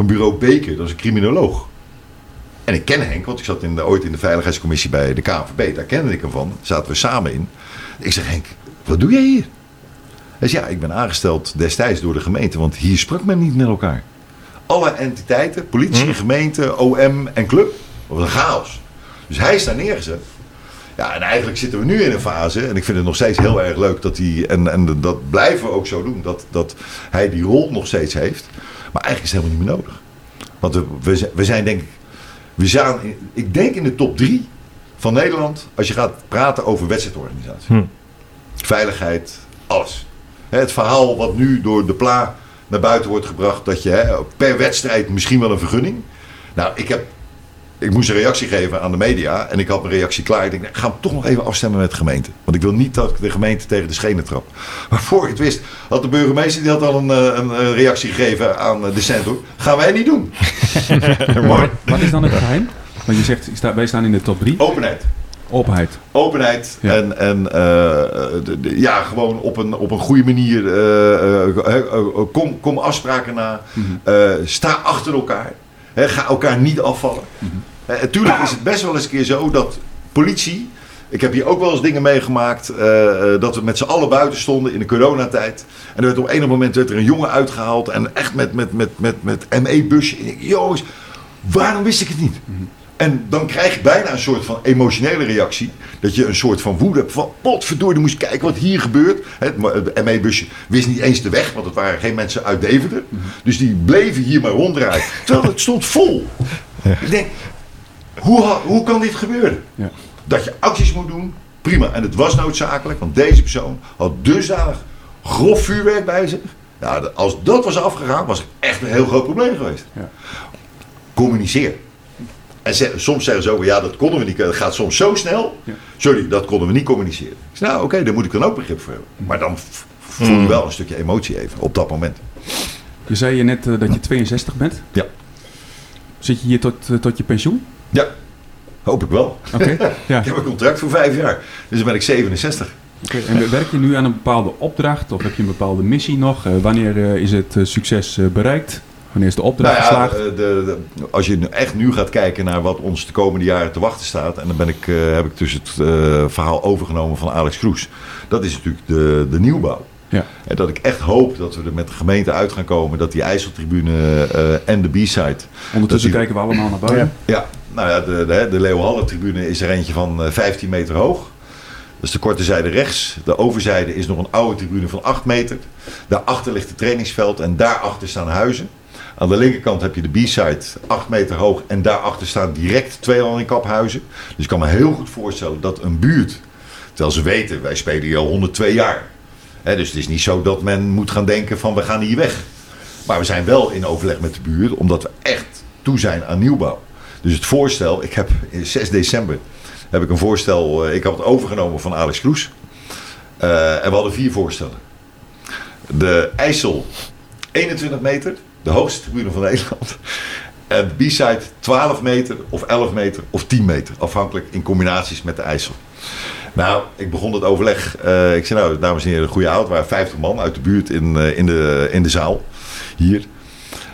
van bureau Beker, dat is een criminoloog. En ik ken Henk, want ik zat in de, ooit in de veiligheidscommissie bij de KNVB, daar kende ik hem van, zaten we samen in. Ik zeg Henk, wat doe jij hier? Hij zei, ja, ik ben aangesteld destijds door de gemeente, want hier sprak men niet met elkaar. Alle entiteiten, politie, gemeente, OM en club, dat was een chaos. Dus hij is daar neergezet. Ja, en eigenlijk zitten we nu in een fase, en ik vind het nog steeds heel erg leuk dat hij, en, en dat blijven we ook zo doen, dat, dat hij die rol nog steeds heeft. Maar eigenlijk is het helemaal niet meer nodig. Want we, we, zijn- we zijn denk ik, we zijn, ik denk in de top drie van Nederland als je gaat praten over wedstrijdorganisatie. Hm. Veiligheid, alles. Het verhaal wat nu door de PLA naar buiten wordt gebracht, dat je per wedstrijd misschien wel een vergunning. Nou, ik heb ik moest een reactie geven aan de media en ik had mijn reactie klaar. Ik denk, ik ga hem toch nog even afstemmen met de gemeente. Want ik wil niet dat ik de gemeente tegen de schenen trap. Maar voor ik het wist, had de burgemeester die had al een, eh, een, een reactie gegeven aan eh, de centrum. Gaan wij niet doen. maar Wat is dan het geheim? Want je zegt, ik sta- wij staan in de top 3. openheid. Openheid. Openheid Ja. en, en eh, de- de- ja, gewoon op een, op een goede manier. eh, eh, eh, eh, kom, kom afspraken na. Mhm. Eh, sta achter elkaar. Hè, ga elkaar niet afvallen. Eh, tuurlijk is het best wel eens een keer zo dat politie. Ik heb hier ook wel eens dingen meegemaakt. eh, eh, dat we met z'n allen buiten stonden in de coronatijd. En er werd op een moment werd er een jongen uitgehaald. En echt met, met, met, met, met ME-busje. En ik jongens, waarom wist ik het niet? En dan krijg je bijna een soort van emotionele reactie. Dat je een soort van woede hebt van... Potverdorie, moet je kijken wat hier gebeurt. Het ME-busje wist niet eens de weg. Want het waren geen mensen uit Deventer. Dus die bleven hier maar ronddraaien. Terwijl het stond vol. Ik denk, hoe, hoe kan dit gebeuren? Ja. Dat je acties moet doen, prima. En het was noodzakelijk, want deze persoon had dusdanig grof vuurwerk bij zich. Ja, als dat was afgegaan, was het echt een heel groot probleem geweest. Ja. Communiceer. En ze- soms zeggen ze ook, ja, dat konden we niet. Het gaat soms zo snel. Ja. Sorry, dat konden we niet communiceren. Ik zeg, nou, oké, daar moet ik dan ook begrip voor hebben. Maar dan voel je wel een stukje emotie even op dat moment. Je zei je net eh, dat je 62 bent. Ja. Zit je hier tot, eh, tot je pensioen? Ja, hoop ik wel. Oké. ja. Ik heb een contract voor vijf jaar. Dus dan ben ik 67. Oké, En werk je nu aan een bepaalde opdracht of heb je een bepaalde missie nog? Eh, wanneer eh, is het eh, succes bereikt? Wanneer is de opdracht Nou ja, geslaagd? de, de- als je nu echt nu gaat kijken naar wat ons de komende jaren te wachten staat. En dan ben ik, eh, heb ik dus het eh, verhaal overgenomen van Alex Kroes. Dat is natuurlijk de, de nieuwbouw. Ja. En dat ik echt hoop dat we er met de gemeente uit gaan komen. Dat die IJsseltribune eh, en de B-side. Ondertussen die- kijken we allemaal naar buiten. Ja, nou ja, de, de, de Leeuwenhalle-tribune is er eentje van eh, 15 meter hoog. Is de korte zijde rechts. De overzijde is nog een oude tribune van 8 meter. Daarachter ligt het trainingsveld en daarachter staan huizen. Aan de linkerkant heb je de B-side, 8 meter hoog. En daarachter staan direct twee landingkaphuizen. Dus ik kan me heel goed voorstellen dat een buurt... Terwijl ze weten, wij spelen hier al 102 jaar. Dus het is niet zo dat men moet gaan denken van we gaan hier weg. Maar we zijn wel in overleg met de buurt, omdat we echt toe zijn aan nieuwbouw. Dus het voorstel, ik heb in 6 december heb ik een voorstel, eh, ik had het overgenomen van Alex Kroes. Eh, en we hadden vier voorstellen. De IJssel 21 meter, de hoogste tribune van Nederland. En B-side 12 meter of 11 meter of 10 meter, afhankelijk in combinaties met de IJssel. Nou, ik begon het overleg. eh, ik zei nou, dames en heren, goede oud. waren 50 man uit de buurt in, in, de, in de zaal. Hier.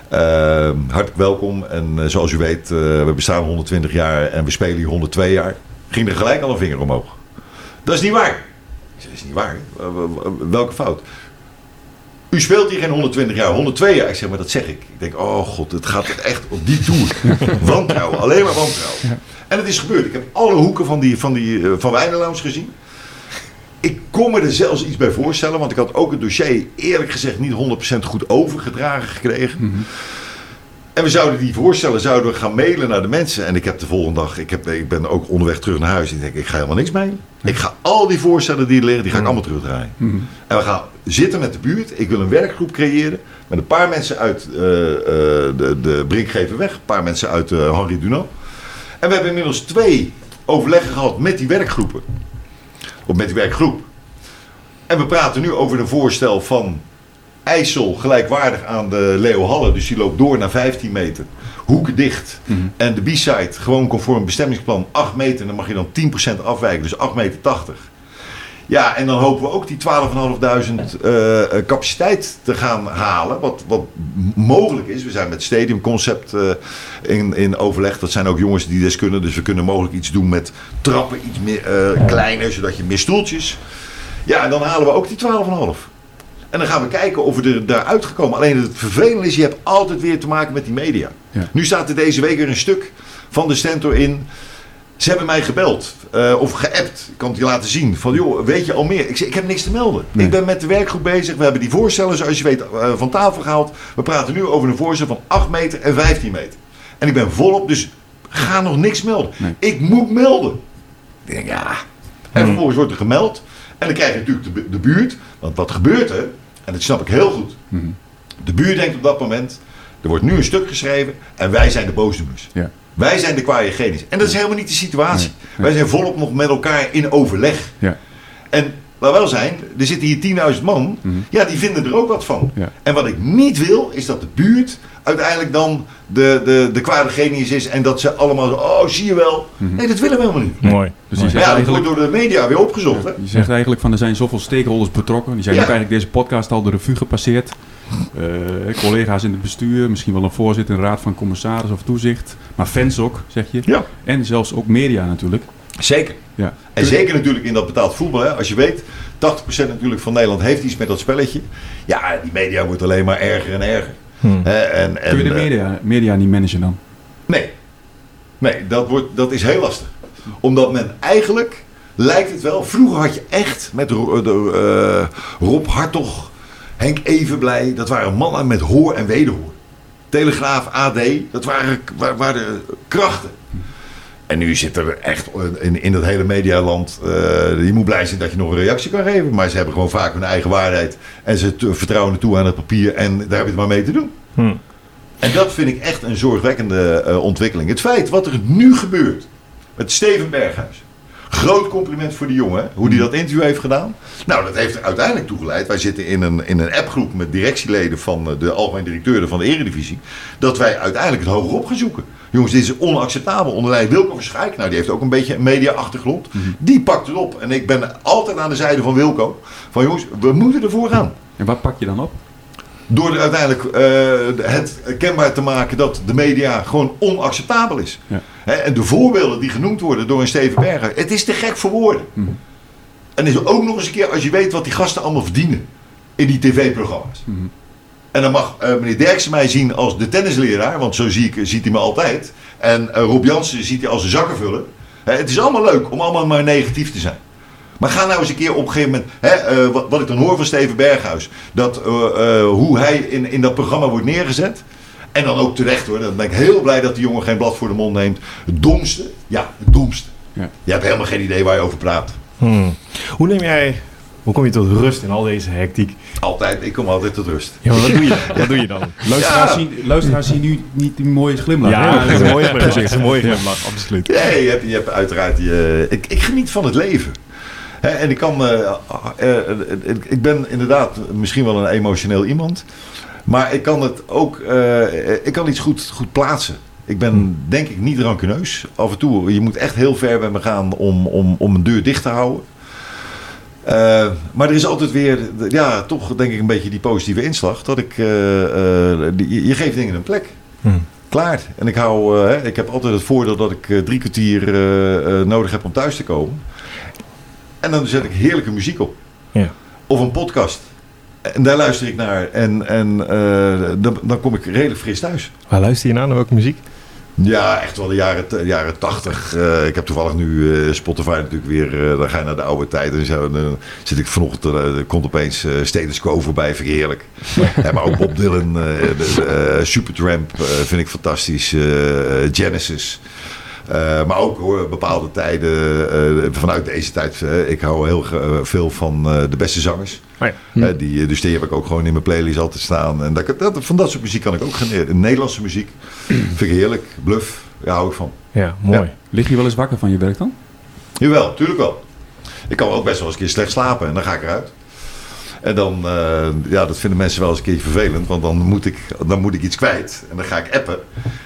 Eh, hartelijk welkom. En eh, zoals u weet, eh, we bestaan 120 jaar en we spelen hier 102 jaar. Ging er gelijk al een vinger omhoog. Dat is niet waar. Ik zei, dat is niet waar. Eh, Welke fout? U speelt hier geen 120 jaar, 102 jaar. Ik zeg, maar dat zeg ik. Ik denk, oh god, het gaat echt op die toer. wantrouwen, alleen maar wantrouwen. En het is gebeurd. Ik heb alle hoeken van, die, van, die, van gezien. Ik kon me er zelfs iets bij voorstellen, want ik had ook het dossier eerlijk gezegd niet 100% goed overgedragen gekregen. En we zouden die voorstellen zouden we gaan mailen naar de mensen. En ik heb de volgende dag, ik, heb, ik ben ook onderweg terug naar huis. En ik denk, ik ga helemaal niks mailen. Ik ga al die voorstellen die er liggen, die ga ik allemaal terugdraaien. En we gaan zitten met de buurt. Ik wil een werkgroep creëren. Met een paar mensen uit eh, eh, de, de Brinkgeverweg. Een paar mensen uit eh, Henri Dunant. En we hebben inmiddels twee overleggen gehad met die werkgroepen. Of met die werkgroep. En we praten nu over een voorstel van IJssel gelijkwaardig aan de Leo Halle. Dus die loopt door naar 15 meter. Hoeken dicht. En de B-side gewoon conform bestemmingsplan 8 meter. Dan mag je dan 10% afwijken. Dus 8 meter 80. Ja, en dan hopen we ook die 12.500 eh, eh, capaciteit te gaan halen. Wat, wat mogelijk is. We zijn met Stadium Concept eh, in, in overleg. Dat zijn ook jongens die des kunnen. Dus we kunnen mogelijk iets doen met trappen iets meer, kleiner. Zodat je meer stoeltjes. Ja, en dan halen we ook die 12,5. En dan gaan we kijken of we er daaruit gekomen. Alleen het vervelende is, je hebt altijd weer te maken met die media. Ja. Nu staat er deze week weer een stuk van de Stentor in. Ze hebben mij gebeld eh, of geappt. Ik kan het je laten zien. Van joh, weet je al meer? Ik zeg, ik heb niks te melden. Nee. Ik ben met de werkgroep bezig. We hebben die voorstellen, zoals je weet, eh, van tafel gehaald. We praten nu over een voorstel van 8 meter en 15 meter. En ik ben volop, dus ga nog niks melden. Nee. Ik moet melden. Ik denk, ja. En vervolgens wordt er gemeld. En dan krijg je natuurlijk de, de buurt. Want wat gebeurt er? En dat snap ik heel goed. Mhm. De buurt denkt op dat moment. Er wordt nu een stuk geschreven. En wij zijn de boosdoeners. Ja. Wij zijn de kwaaiegenies. En dat is helemaal niet de situatie. Nee, nee. Wij zijn volop nog met elkaar in overleg. Ja. En laat wel zijn, er zitten hier 10.000 man. Mhm. Ja, die vinden er ook wat van. Ja. En wat ik niet wil, is dat de buurt uiteindelijk dan de, de, de kwade genius is. En dat ze allemaal zo, oh zie je wel. Nee, dat willen we helemaal niet. Mooi. Dus die Ja, zegt, dat eigenlijk, wordt door de media weer opgezocht. Hè? je zegt eigenlijk van er zijn zoveel stakeholders betrokken. Die zijn Ja. ook eigenlijk deze podcast al de revue gepasseerd. Eh, collega's in het bestuur, misschien wel een voorzitter in de raad van commissaris of toezicht. Maar fans ook, zeg je. Ja, En zelfs ook media natuurlijk. zeker. Ja. En zeker natuurlijk in dat betaald voetbal. Hè? Als je weet, 80% natuurlijk van Nederland heeft iets met dat spelletje. Ja, die media wordt alleen maar erger en erger. Hmm. Hè, En, en, Kun je de eh, media, media niet managen dan? Nee. Nee, dat, wordt, dat is heel lastig. Omdat men eigenlijk, lijkt het wel, vroeger had je echt met eh, Rob Hartog, Henk Evenblij, dat waren mannen met hoor en wederhoor. Telegraaf, AD, dat waren, wa- waren krachten. En nu zit er echt in, in dat hele medialand, eh je moet blij zijn dat je nog een reactie kan geven. Maar ze hebben gewoon vaak hun eigen waarheid. En ze vertrouwen toe aan het papier en daar heb je het maar mee te doen. Hmm. En dat vind ik echt een zorgwekkende eh, ontwikkeling. Het feit wat er nu gebeurt met Steven Berghuis. Groot compliment voor die jongen, hoe die dat interview heeft gedaan. Nou, dat heeft er uiteindelijk toegeleid. Wij zitten in een, in een appgroep met directieleden van eh, de algemeen directeuren van de Eredivisie. Dat wij uiteindelijk het hoger op gaan zoeken. Jongens, dit is onacceptabel. Onder leiding Wilco nou die heeft ook een beetje een media-achtergrond. Die pakt het op. En ik ben altijd aan de zijde van Wilco. Van jongens, we moeten ervoor gaan. En wat pak je dan op? Door uiteindelijk eh, het kenbaar te maken dat de media gewoon onacceptabel is. Ja. Hè, en de voorbeelden die genoemd worden door een Steven Berger, het is te gek voor woorden. Mhm. En is ook nog eens een keer als je weet wat die gasten allemaal verdienen in die tv-programma's. Mhm. En dan mag eh, meneer Derksen mij zien als de tennisleraar, want zo zie ik, ziet hij me altijd. En eh, Rob Jansen ziet hij als een zakkenvuller. Hè, het is allemaal leuk om allemaal maar negatief te zijn. Maar ga nou eens een keer op een gegeven moment, hè, eh, wat, wat ik dan hoor van Steven Berghuis, dat, eh, eh, hoe hij in, in dat programma wordt neergezet. En dan ook terecht hoor. Dan ben ik heel blij dat die jongen geen blad voor de mond neemt. Het domste, ja, het domste. Ja. Je hebt helemaal geen idee waar je over praat. Hmm. Hoe neem jij, hoe kom je tot rust in al deze hectiek? Altijd, ik kom altijd tot rust. Ja, maar wat doe je, wat doe je dan? Luisteraars, Ja. zien, luisteraars zien nu niet die mooie glimlach. Ja, dat is een mooie glimlach. Dat is een mooie glimlach, absoluut. Nee, je hebt, je hebt uiteraard. Je, ik, ik geniet van het leven. En ik kan. eh, eh, eh, ik- ben inderdaad misschien wel een emotioneel iemand. Maar ik kan het ook. ik kan iets goed, goed plaatsen. Ik ben denk ik niet rancuneus. Af en toe, je moet echt heel ver bij me gaan om, om, om een deur dicht te houden. Maar er is altijd weer, ja, toch denk ik een beetje die positieve inslag. Dat ik, die- je, geeft dingen een plek. Hmm. Klaar. En ik, hou, ik heb altijd het voordeel dat ik drie kwartier nodig heb om thuis te komen. En dan zet ik heerlijke muziek op. Ja. Of een podcast. En daar luister ik naar. En, en eh, dan, dan kom ik redelijk fris thuis. Waar luister je naar? Naar welke muziek? Ja, echt wel de jaren, jaren 80. Eh, ik heb toevallig nu eh, Spotify natuurlijk weer. dan ga je naar de oude tijd. En zo, dan zit ik vanochtend. er komt opeens eh Status Quo voorbij. Vind ik heerlijk. Ja, maar ook Bob Dylan. Supertramp vind ik fantastisch. Genesis. Eh, maar ook hoor, bepaalde tijden eh, vanuit deze tijd. eh, ik hou heel veel van eh, de beste zangers. Oh ja. Eh, die, dus die heb ik ook gewoon in mijn playlist altijd staan. En dat, dat, van dat soort muziek kan ik ook genieten. Nederlandse muziek vind ik heerlijk. Bluff, daar hou ik van. Ja, mooi. Ja. Lig je wel eens wakker van je werk dan? Jawel, tuurlijk wel. Ik kan ook best wel eens een keer slecht slapen en dan ga ik eruit. En dan, eh, ja, dat vinden mensen wel eens een keertje vervelend, want dan moet ik, dan moet ik iets kwijt. En dan ga ik appen.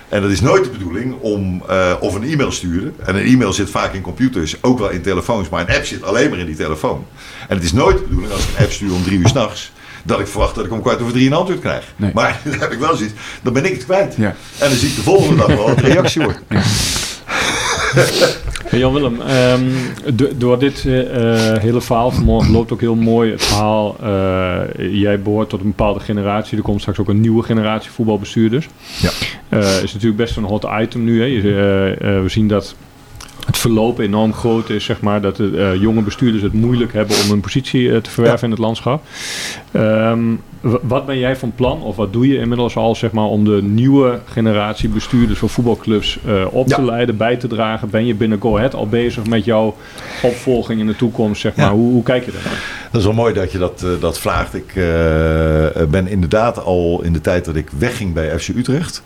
En dat is nooit de bedoeling om, eh, of een e-mail sturen. En een e-mail zit vaak in computers, ook wel in telefoons, maar een app zit alleen maar in die telefoon. En het is nooit de bedoeling als ik een app stuur om drie uur s'nachts, dat ik verwacht dat ik om kwart over drie een antwoord krijg. Nee. Maar dan heb ik wel zoiets, dan ben ik het kwijt. Ja. En dan zie ik de volgende dag wel wat de reactie wordt. Hey Jan-Willem, ehm, do- door dit eh, eh, hele verhaal vanmorgen loopt ook heel mooi het verhaal. eh, jij behoort tot een bepaalde generatie. Er komt straks ook een nieuwe generatie voetbalbestuurders. Ja. Eh, is natuurlijk best een hot item nu. Hè. Je, we zien dat het verloop enorm groot is, zeg maar. Dat de eh, jonge bestuurders het moeilijk hebben om een positie eh, te verwerven in het landschap. Ehm, wat ben jij van plan, of wat doe je inmiddels al, zeg maar, om de nieuwe generatie bestuurders voor voetbalclubs eh, op Ja. te leiden, bij te dragen? Ben je binnen Go Ahead al bezig met jouw opvolging in de toekomst, zeg maar? Ja. Hoe, hoe kijk je daar? Dat is wel mooi dat je dat, dat vraagt. Ik ben inderdaad al in de tijd dat ik wegging bij FC Utrecht.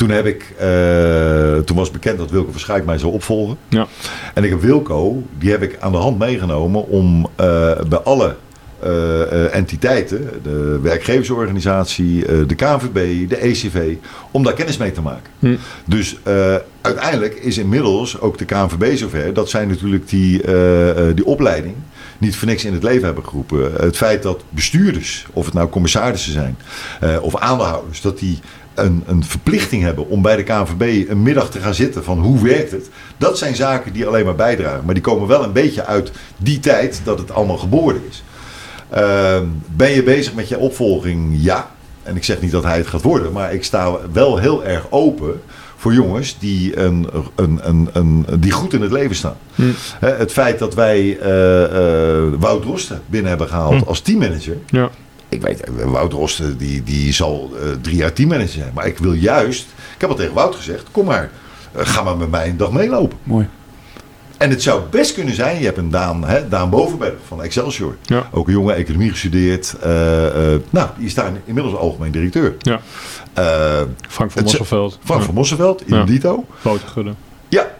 Toen, heb ik, eh, toen was bekend dat Wilco Verschijk mij zou opvolgen. Ja. En ik heb Wilco, die heb ik aan de hand meegenomen om eh, bij alle eh, entiteiten, de werkgeversorganisatie, de KNVB, de ECV, om daar kennis mee te maken. Hm. Dus uiteindelijk is inmiddels ook de KNVB zover dat zij natuurlijk die, die opleiding niet voor niks in het leven hebben geroepen. Het feit dat bestuurders, of het nou commissarissen zijn of aandeelhouders, dat die een, een verplichting hebben om bij de KNVB een middag te gaan zitten van hoe werkt het. Dat zijn zaken die alleen maar bijdragen. Maar die komen wel een beetje uit die tijd dat het allemaal geboren is. Ehm, ben je bezig met je opvolging? Ja. En ik zeg niet dat hij het gaat worden, maar ik sta wel heel erg open voor jongens die, een, een, een, een, die goed in het leven staan. Hm. Het feit dat wij eh, eh, Wout Rosten binnen hebben gehaald Hm. als teammanager. Ja. Ik weet, eh, Wout Rosten die, die zal eh, drie jaar teammanager zijn. Maar ik wil juist, ik heb al tegen Wout gezegd, kom maar, eh, ga maar met mij een dag meelopen. Mooi. En het zou best kunnen zijn, je hebt een Daan, hè, Daan Bovenberg van Excelsior. Ja. Ook een jonge economie gestudeerd. nou, die is daar inmiddels algemeen directeur. Ja. Frank van Mosselveld. Frank van Mosselveld, in. Dito. Wouter Gudde. Ja.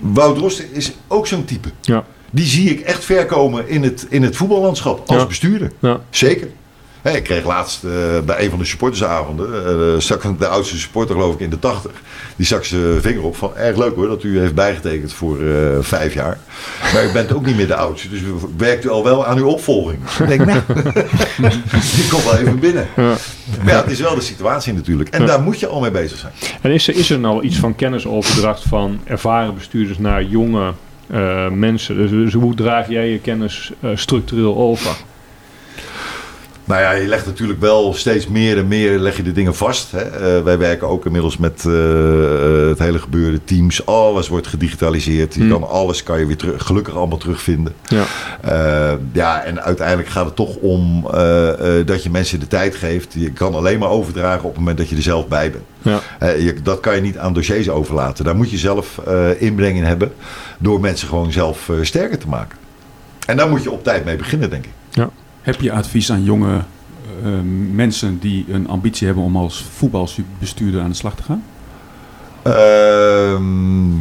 Wout Rosten is ook zo'n type. Ja. Die zie ik echt ver komen in het, in het voetballandschap als Ja. bestuurder. Ja. Zeker. Ik kreeg laatst eh, bij een van de supportersavonden, stak de oudste supporter geloof ik in de 80, die stak zijn vinger op van erg leuk hoor dat u heeft bijgetekend voor eh, vijf jaar. Maar u bent ook niet meer de oudste, dus werkt u al wel aan uw opvolging. Ik denk, nou, die komt wel even binnen. Ja. Maar ja, het is wel de situatie natuurlijk. En Ja. daar moet je al mee bezig zijn. En is er, is er nou iets van kennisoverdracht van ervaren bestuurders naar jonge eh, mensen? Dus, dus hoe draag jij je kennis eh, structureel over? Nou ja, je legt natuurlijk wel steeds meer en meer leg je de dingen vast. Hè. Eh, wij werken ook inmiddels met het hele gebeuren, teams. Alles wordt gedigitaliseerd. Je Hmm. kan alles kan je weer terug, gelukkig allemaal terugvinden. Ja. Ja, en uiteindelijk gaat het toch om dat je mensen de tijd geeft. Je kan alleen maar overdragen op het moment dat je er zelf bij bent. Ja. Je, dat kan je niet aan dossiers overlaten. Daar moet je zelf inbreng in hebben. Door mensen gewoon zelf eh, sterker te maken. En daar moet je op tijd mee beginnen, denk ik. Heb je advies aan jonge eh, mensen die een ambitie hebben om als voetbalbestuurder aan de slag te gaan? Ehm,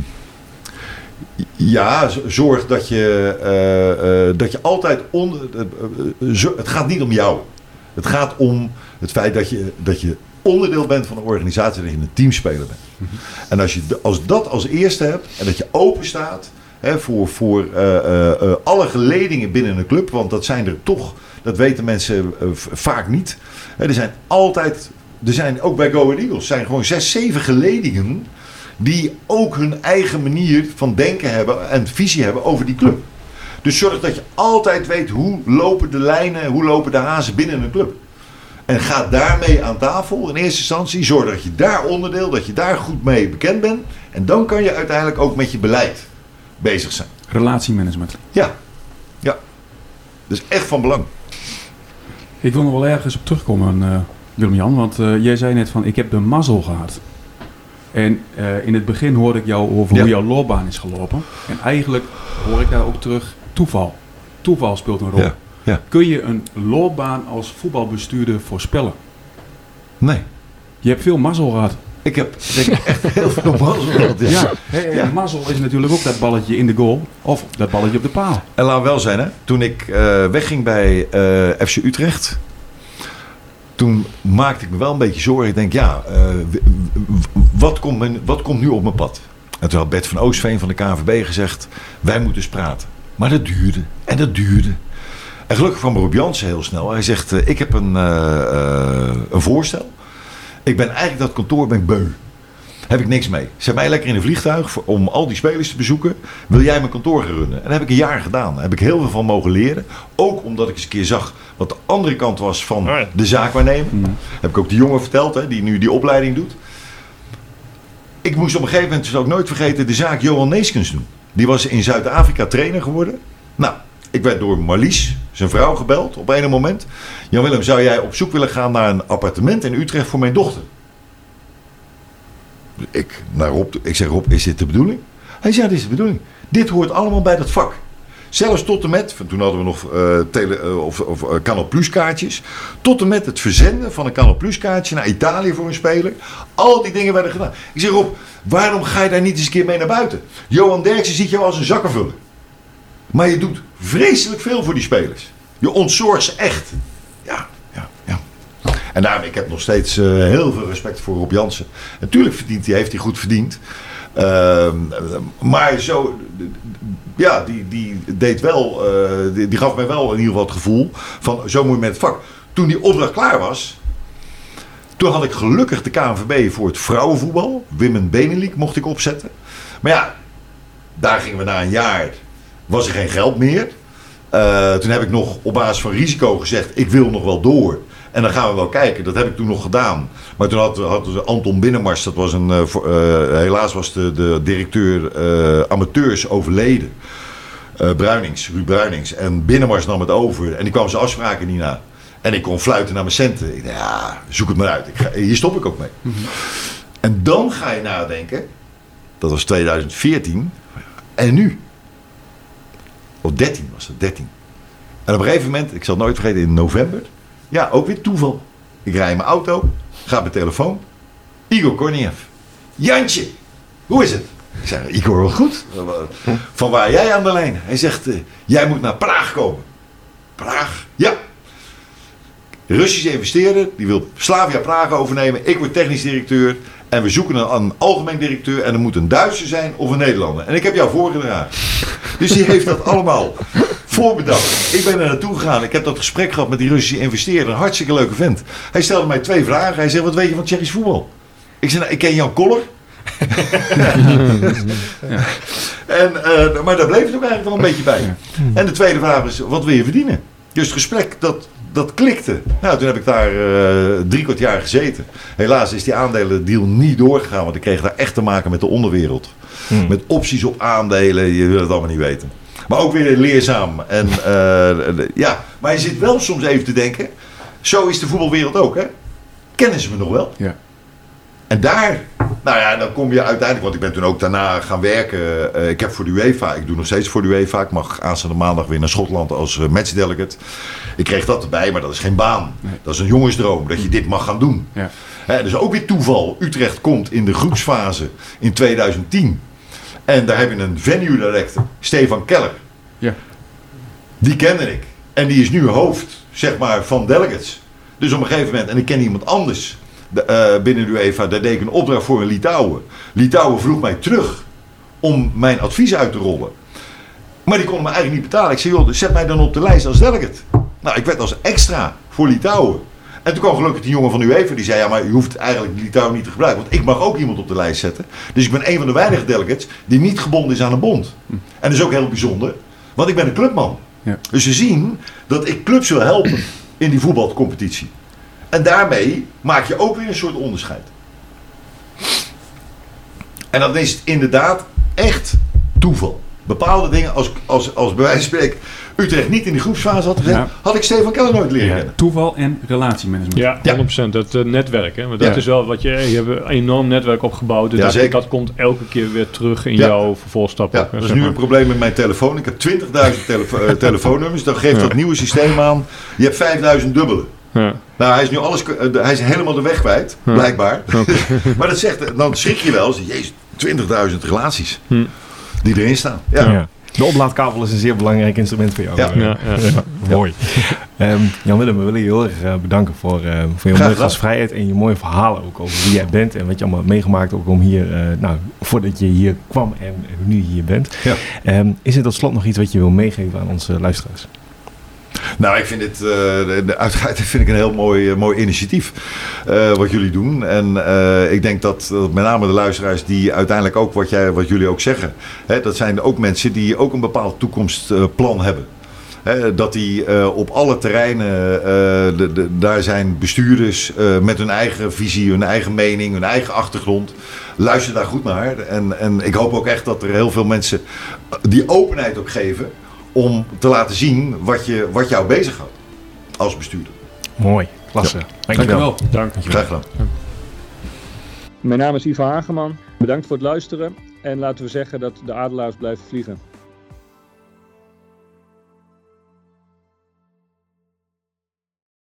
ja, zorg dat je, eh, eh, dat je altijd onder. eh, eh, het gaat niet om jou. Het gaat om het feit dat je, dat je onderdeel bent van een organisatie, dat je een teamspeler bent. En als je als dat als eerste hebt en dat je open staat hè, voor, voor eh, eh, eh, alle geledingen binnen een club, want dat zijn er toch, dat weten mensen vaak niet. Hè, er zijn altijd, er zijn ook bij Go Eagles, zijn gewoon zes, zeven geledingen die ook hun eigen manier van denken hebben en visie hebben over die club. Dus zorg dat je altijd weet hoe lopen de lijnen, hoe lopen de hazen binnen een club. En ga daarmee aan tafel in eerste instantie. Zorg dat je daar onderdeel, dat je daar goed mee bekend bent. En dan kan je uiteindelijk ook met je beleid bezig zijn. Relatiemanagement. Ja, ja. Dat is echt van belang. Ik wil nog wel ergens op terugkomen, eh, Willem-Jan. Want eh, jij zei net van, ik heb de mazzel gehad. En eh, in het begin hoorde ik jou over Ja. hoe jouw loopbaan is gelopen. En eigenlijk hoor ik daar ook terug toeval. Toeval speelt een rol. Ja, ja. Kun je een loopbaan als voetbalbestuurder voorspellen? Nee. Je hebt veel mazzel gehad. Ik heb denk ik echt heel veel mazzel gehad. Ja. Ja. mazzel is natuurlijk ook dat balletje in de goal. Of dat balletje op de paal. En laat wel zijn, hè. Toen ik eh, wegging bij eh, FC Utrecht... Toen maakte ik me wel een beetje zorgen. Ik denk, ja, eh, wat, komt men- wat komt nu op mijn pad? En toen had Bert van Oostveen van de KNVB gezegd... wij moeten eens praten. Maar dat duurde. En dat duurde. En gelukkig kwam Rob Jansen heel snel. Hij zegt, eh, ik heb een, eh, eh, een voorstel. Ik ben eigenlijk dat kantoor ben ik beu. Heb ik niks mee. Zet mij lekker in een vliegtuig voor- om al die spelers te bezoeken. Wil jij mijn kantoor gaan runnen? En dat heb ik een jaar gedaan. Daar heb ik heel veel van mogen leren. Ook omdat ik eens een keer zag wat de andere kant was van Oh ja. de zaakwaarnemer. Heb ik ook die jongen verteld, hè, die nu die opleiding doet. Ik moest op een gegeven moment, zal ik nooit vergeten, de zaak Johan Neeskens doen. Die was in Zuid-Afrika trainer geworden. Nou, ik werd door Marlies, zijn vrouw, gebeld op een moment. Jan Willem, zou jij op zoek willen gaan naar een appartement in Utrecht voor mijn dochter? Ik, naar Rob, ik zeg Rob, is dit de bedoeling? Hij zei, ja, dit is de bedoeling. Dit hoort allemaal bij dat vak. Zelfs tot en met, toen hadden we nog eh, tele, eh, of, of eh, Plus kaartjes. Tot en met het verzenden van een Canal Plus kaartje naar Italië voor een speler. Al die dingen werden gedaan. Ik zeg Rob, waarom ga je daar niet eens een keer mee naar buiten? Johan Derksen ziet jou als een zakkenvuller. Maar je doet vreselijk veel voor die spelers. Je ontzorgt ze echt. Ja, ja, ja. En daarom, ik heb nog steeds eh, heel veel respect voor Rob Jansen. Natuurlijk verdient hij, heeft hij goed verdiend. Ehm, maar zo, ja, die, die deed wel, eh, die, die gaf mij wel in ieder geval het gevoel van zo moet je met het vak. Toen die opdracht klaar was, toen had ik gelukkig de KNVB voor het vrouwenvoetbal, Women Benelink, mocht ik opzetten. Maar ja, daar gingen we na een jaar, was er geen geld meer. Eh, toen heb ik nog op basis van risico gezegd, ik wil nog wel door. En dan gaan we wel kijken. Dat heb ik toen nog gedaan. Maar toen had, had Anton Binnenmars, dat was een, eh, eh, helaas was de, de directeur amateurs overleden. Bruinings, Ruud Bruinings. En Binnenmars nam het over. En die kwam zijn afspraken niet na. En ik kon fluiten naar mijn centen. Ik dacht, ja, zoek het maar uit. Ik ga, hier stop ik ook mee. En dan ga je nadenken. Dat was 2014. En nu? Of 13 was het, 13. En op een gegeven moment, ik zal het nooit vergeten, in november. Ja, ook weer toeval. Ik rij in mijn auto, ga op mijn telefoon. Igor Korniev. Jantje, hoe is het? Ik zei, Igor, wel goed. Van waar jij aan de lijn? Hij zegt, eh, jij moet naar Praag komen. Praag? Ja. Russische investeerder, die wil Slavia Praag overnemen. Ik word technisch directeur. En we zoeken een, een algemeen directeur. En er moet een Duitser zijn of een Nederlander. En ik heb jou voorgedragen. Dus die heeft dat allemaal voorbedacht. Ik ben er naartoe gegaan. Ik heb dat gesprek gehad met die Russische investeerder. Een hartstikke leuke vent. Hij stelde mij twee vragen. Hij zei, wat weet je van Tsjechisch voetbal? Ik zei, nou, ik ken Jan Koller. en, eh, maar daar bleef het ook eigenlijk wel een beetje bij. En de tweede vraag is, wat wil je verdienen? Dus het gesprek, dat dat klikte. Nou, toen heb ik daar eh, drie kwart jaar gezeten. Helaas is die aandelendeal niet doorgegaan, want ik kreeg daar echt te maken met de onderwereld. Hmm. Met opties op aandelen, je wil het allemaal niet weten. Maar ook weer leerzaam. En, eh, ja, maar je zit wel soms even te denken, zo is de voetbalwereld ook, hè? Kennen ze me nog wel? Ja. En daar, nou ja, dan kom je uiteindelijk, want ik ben toen ook daarna gaan werken. Eh, ik heb voor de UEFA, ik doe nog steeds voor de UEFA. Ik mag aanstaande maandag weer naar Schotland als uh, matchdelegate. Ik kreeg dat erbij, maar dat is geen baan. Nee. Dat is een jongensdroom, dat je dit mag gaan doen. Ja. Hè, dus ook weer toeval. Utrecht komt in de groepsfase in 2010. En daar heb je een venue director, Stefan Keller. Ja. Die kende ik. En die is nu hoofd, zeg maar, van delegates. Dus op een gegeven moment, en ik ken iemand anders de, eh, binnen de UEFA, daar deed ik een opdracht voor in Litouwen. Litouwen vroeg mij terug om mijn advies uit te rollen. Maar die konden me eigenlijk niet betalen. Ik zei, joh, zet mij dan op de lijst als delegate. Nou, ik werd als extra voor Litouwen. En toen kwam gelukkig die jongen van UEFA, die zei, ja, maar je hoeft eigenlijk Litouwen niet te gebruiken. Want ik mag ook iemand op de lijst zetten. Dus ik ben een van de weinige delegates die niet gebonden is aan een bond. En dat is ook heel bijzonder, want ik ben een clubman. Ja. Dus ze zien dat ik clubs wil helpen in die voetbalcompetitie. En daarmee maak je ook weer een soort onderscheid. En dan is het inderdaad echt toeval. Bepaalde dingen, als, als, als bij wijze van spreken Utrecht niet in die groepsfase had gezet, Ja. had ik Stefan Keller nooit leren Ja. kennen. Toeval en relatiemanagement. Ja, Ja. 100%. Dat eh, netwerk, hè? Want dat Ja. is wel wat je... Je hebt een enorm netwerk opgebouwd. Dus Ja, dat, zeker. dat komt elke keer weer terug in Ja. jouw vervolgstap. Ja, ook, dat is zeg nu maar. een probleem met mijn telefoon. Ik heb 20.000 telefo eh, telefoonnummers. Dan geeft Ja. dat nieuwe systeem aan. Je hebt 5000 dubbele. Ja. Nou, hij is nu alles, eh, hij is helemaal de weg kwijt, Ja. blijkbaar. maar dat zegt, dan schrik je wel. eens, Jezus, 20.000 relaties Hm. die erin staan. Ja. Ja. De oplaadkabel is een zeer belangrijk instrument voor jou. Ja. Ja, ja. Mooi. Ehm, Jan-Willem, we willen je heel erg eh, bedanken voor, eh, voor je mooie gastvrijheid en je mooie verhalen ook over wie jij bent en wat je allemaal hebt meegemaakt ook om hier, eh, nou, voordat je hier kwam en nu hier bent. Ja. Ehm, is er tot slot nog iets wat je wil meegeven aan onze luisteraars? Nou, ik vind dit, eh, de, uiteraard vind ik een heel mooi, eh, mooi initiatief eh, wat jullie doen. En ik denk dat, met name de luisteraars die uiteindelijk ook wat, jij, wat jullie ook zeggen. Hè, dat zijn ook mensen die ook een bepaald toekomstplan hebben. Dat die op alle terreinen, de, daar zijn bestuurders met hun eigen visie, hun eigen mening, hun eigen achtergrond. Luister daar goed naar. En, en ik hoop ook echt dat er heel veel mensen die openheid ook geven om te laten zien wat, je, wat jou bezighoudt als bestuurder. Mooi, klasse. Dankjewel. Dank. Graag gedaan. Mijn naam is Ivan Hageman. Bedankt voor het luisteren. En laten we zeggen dat de adelaars blijven vliegen.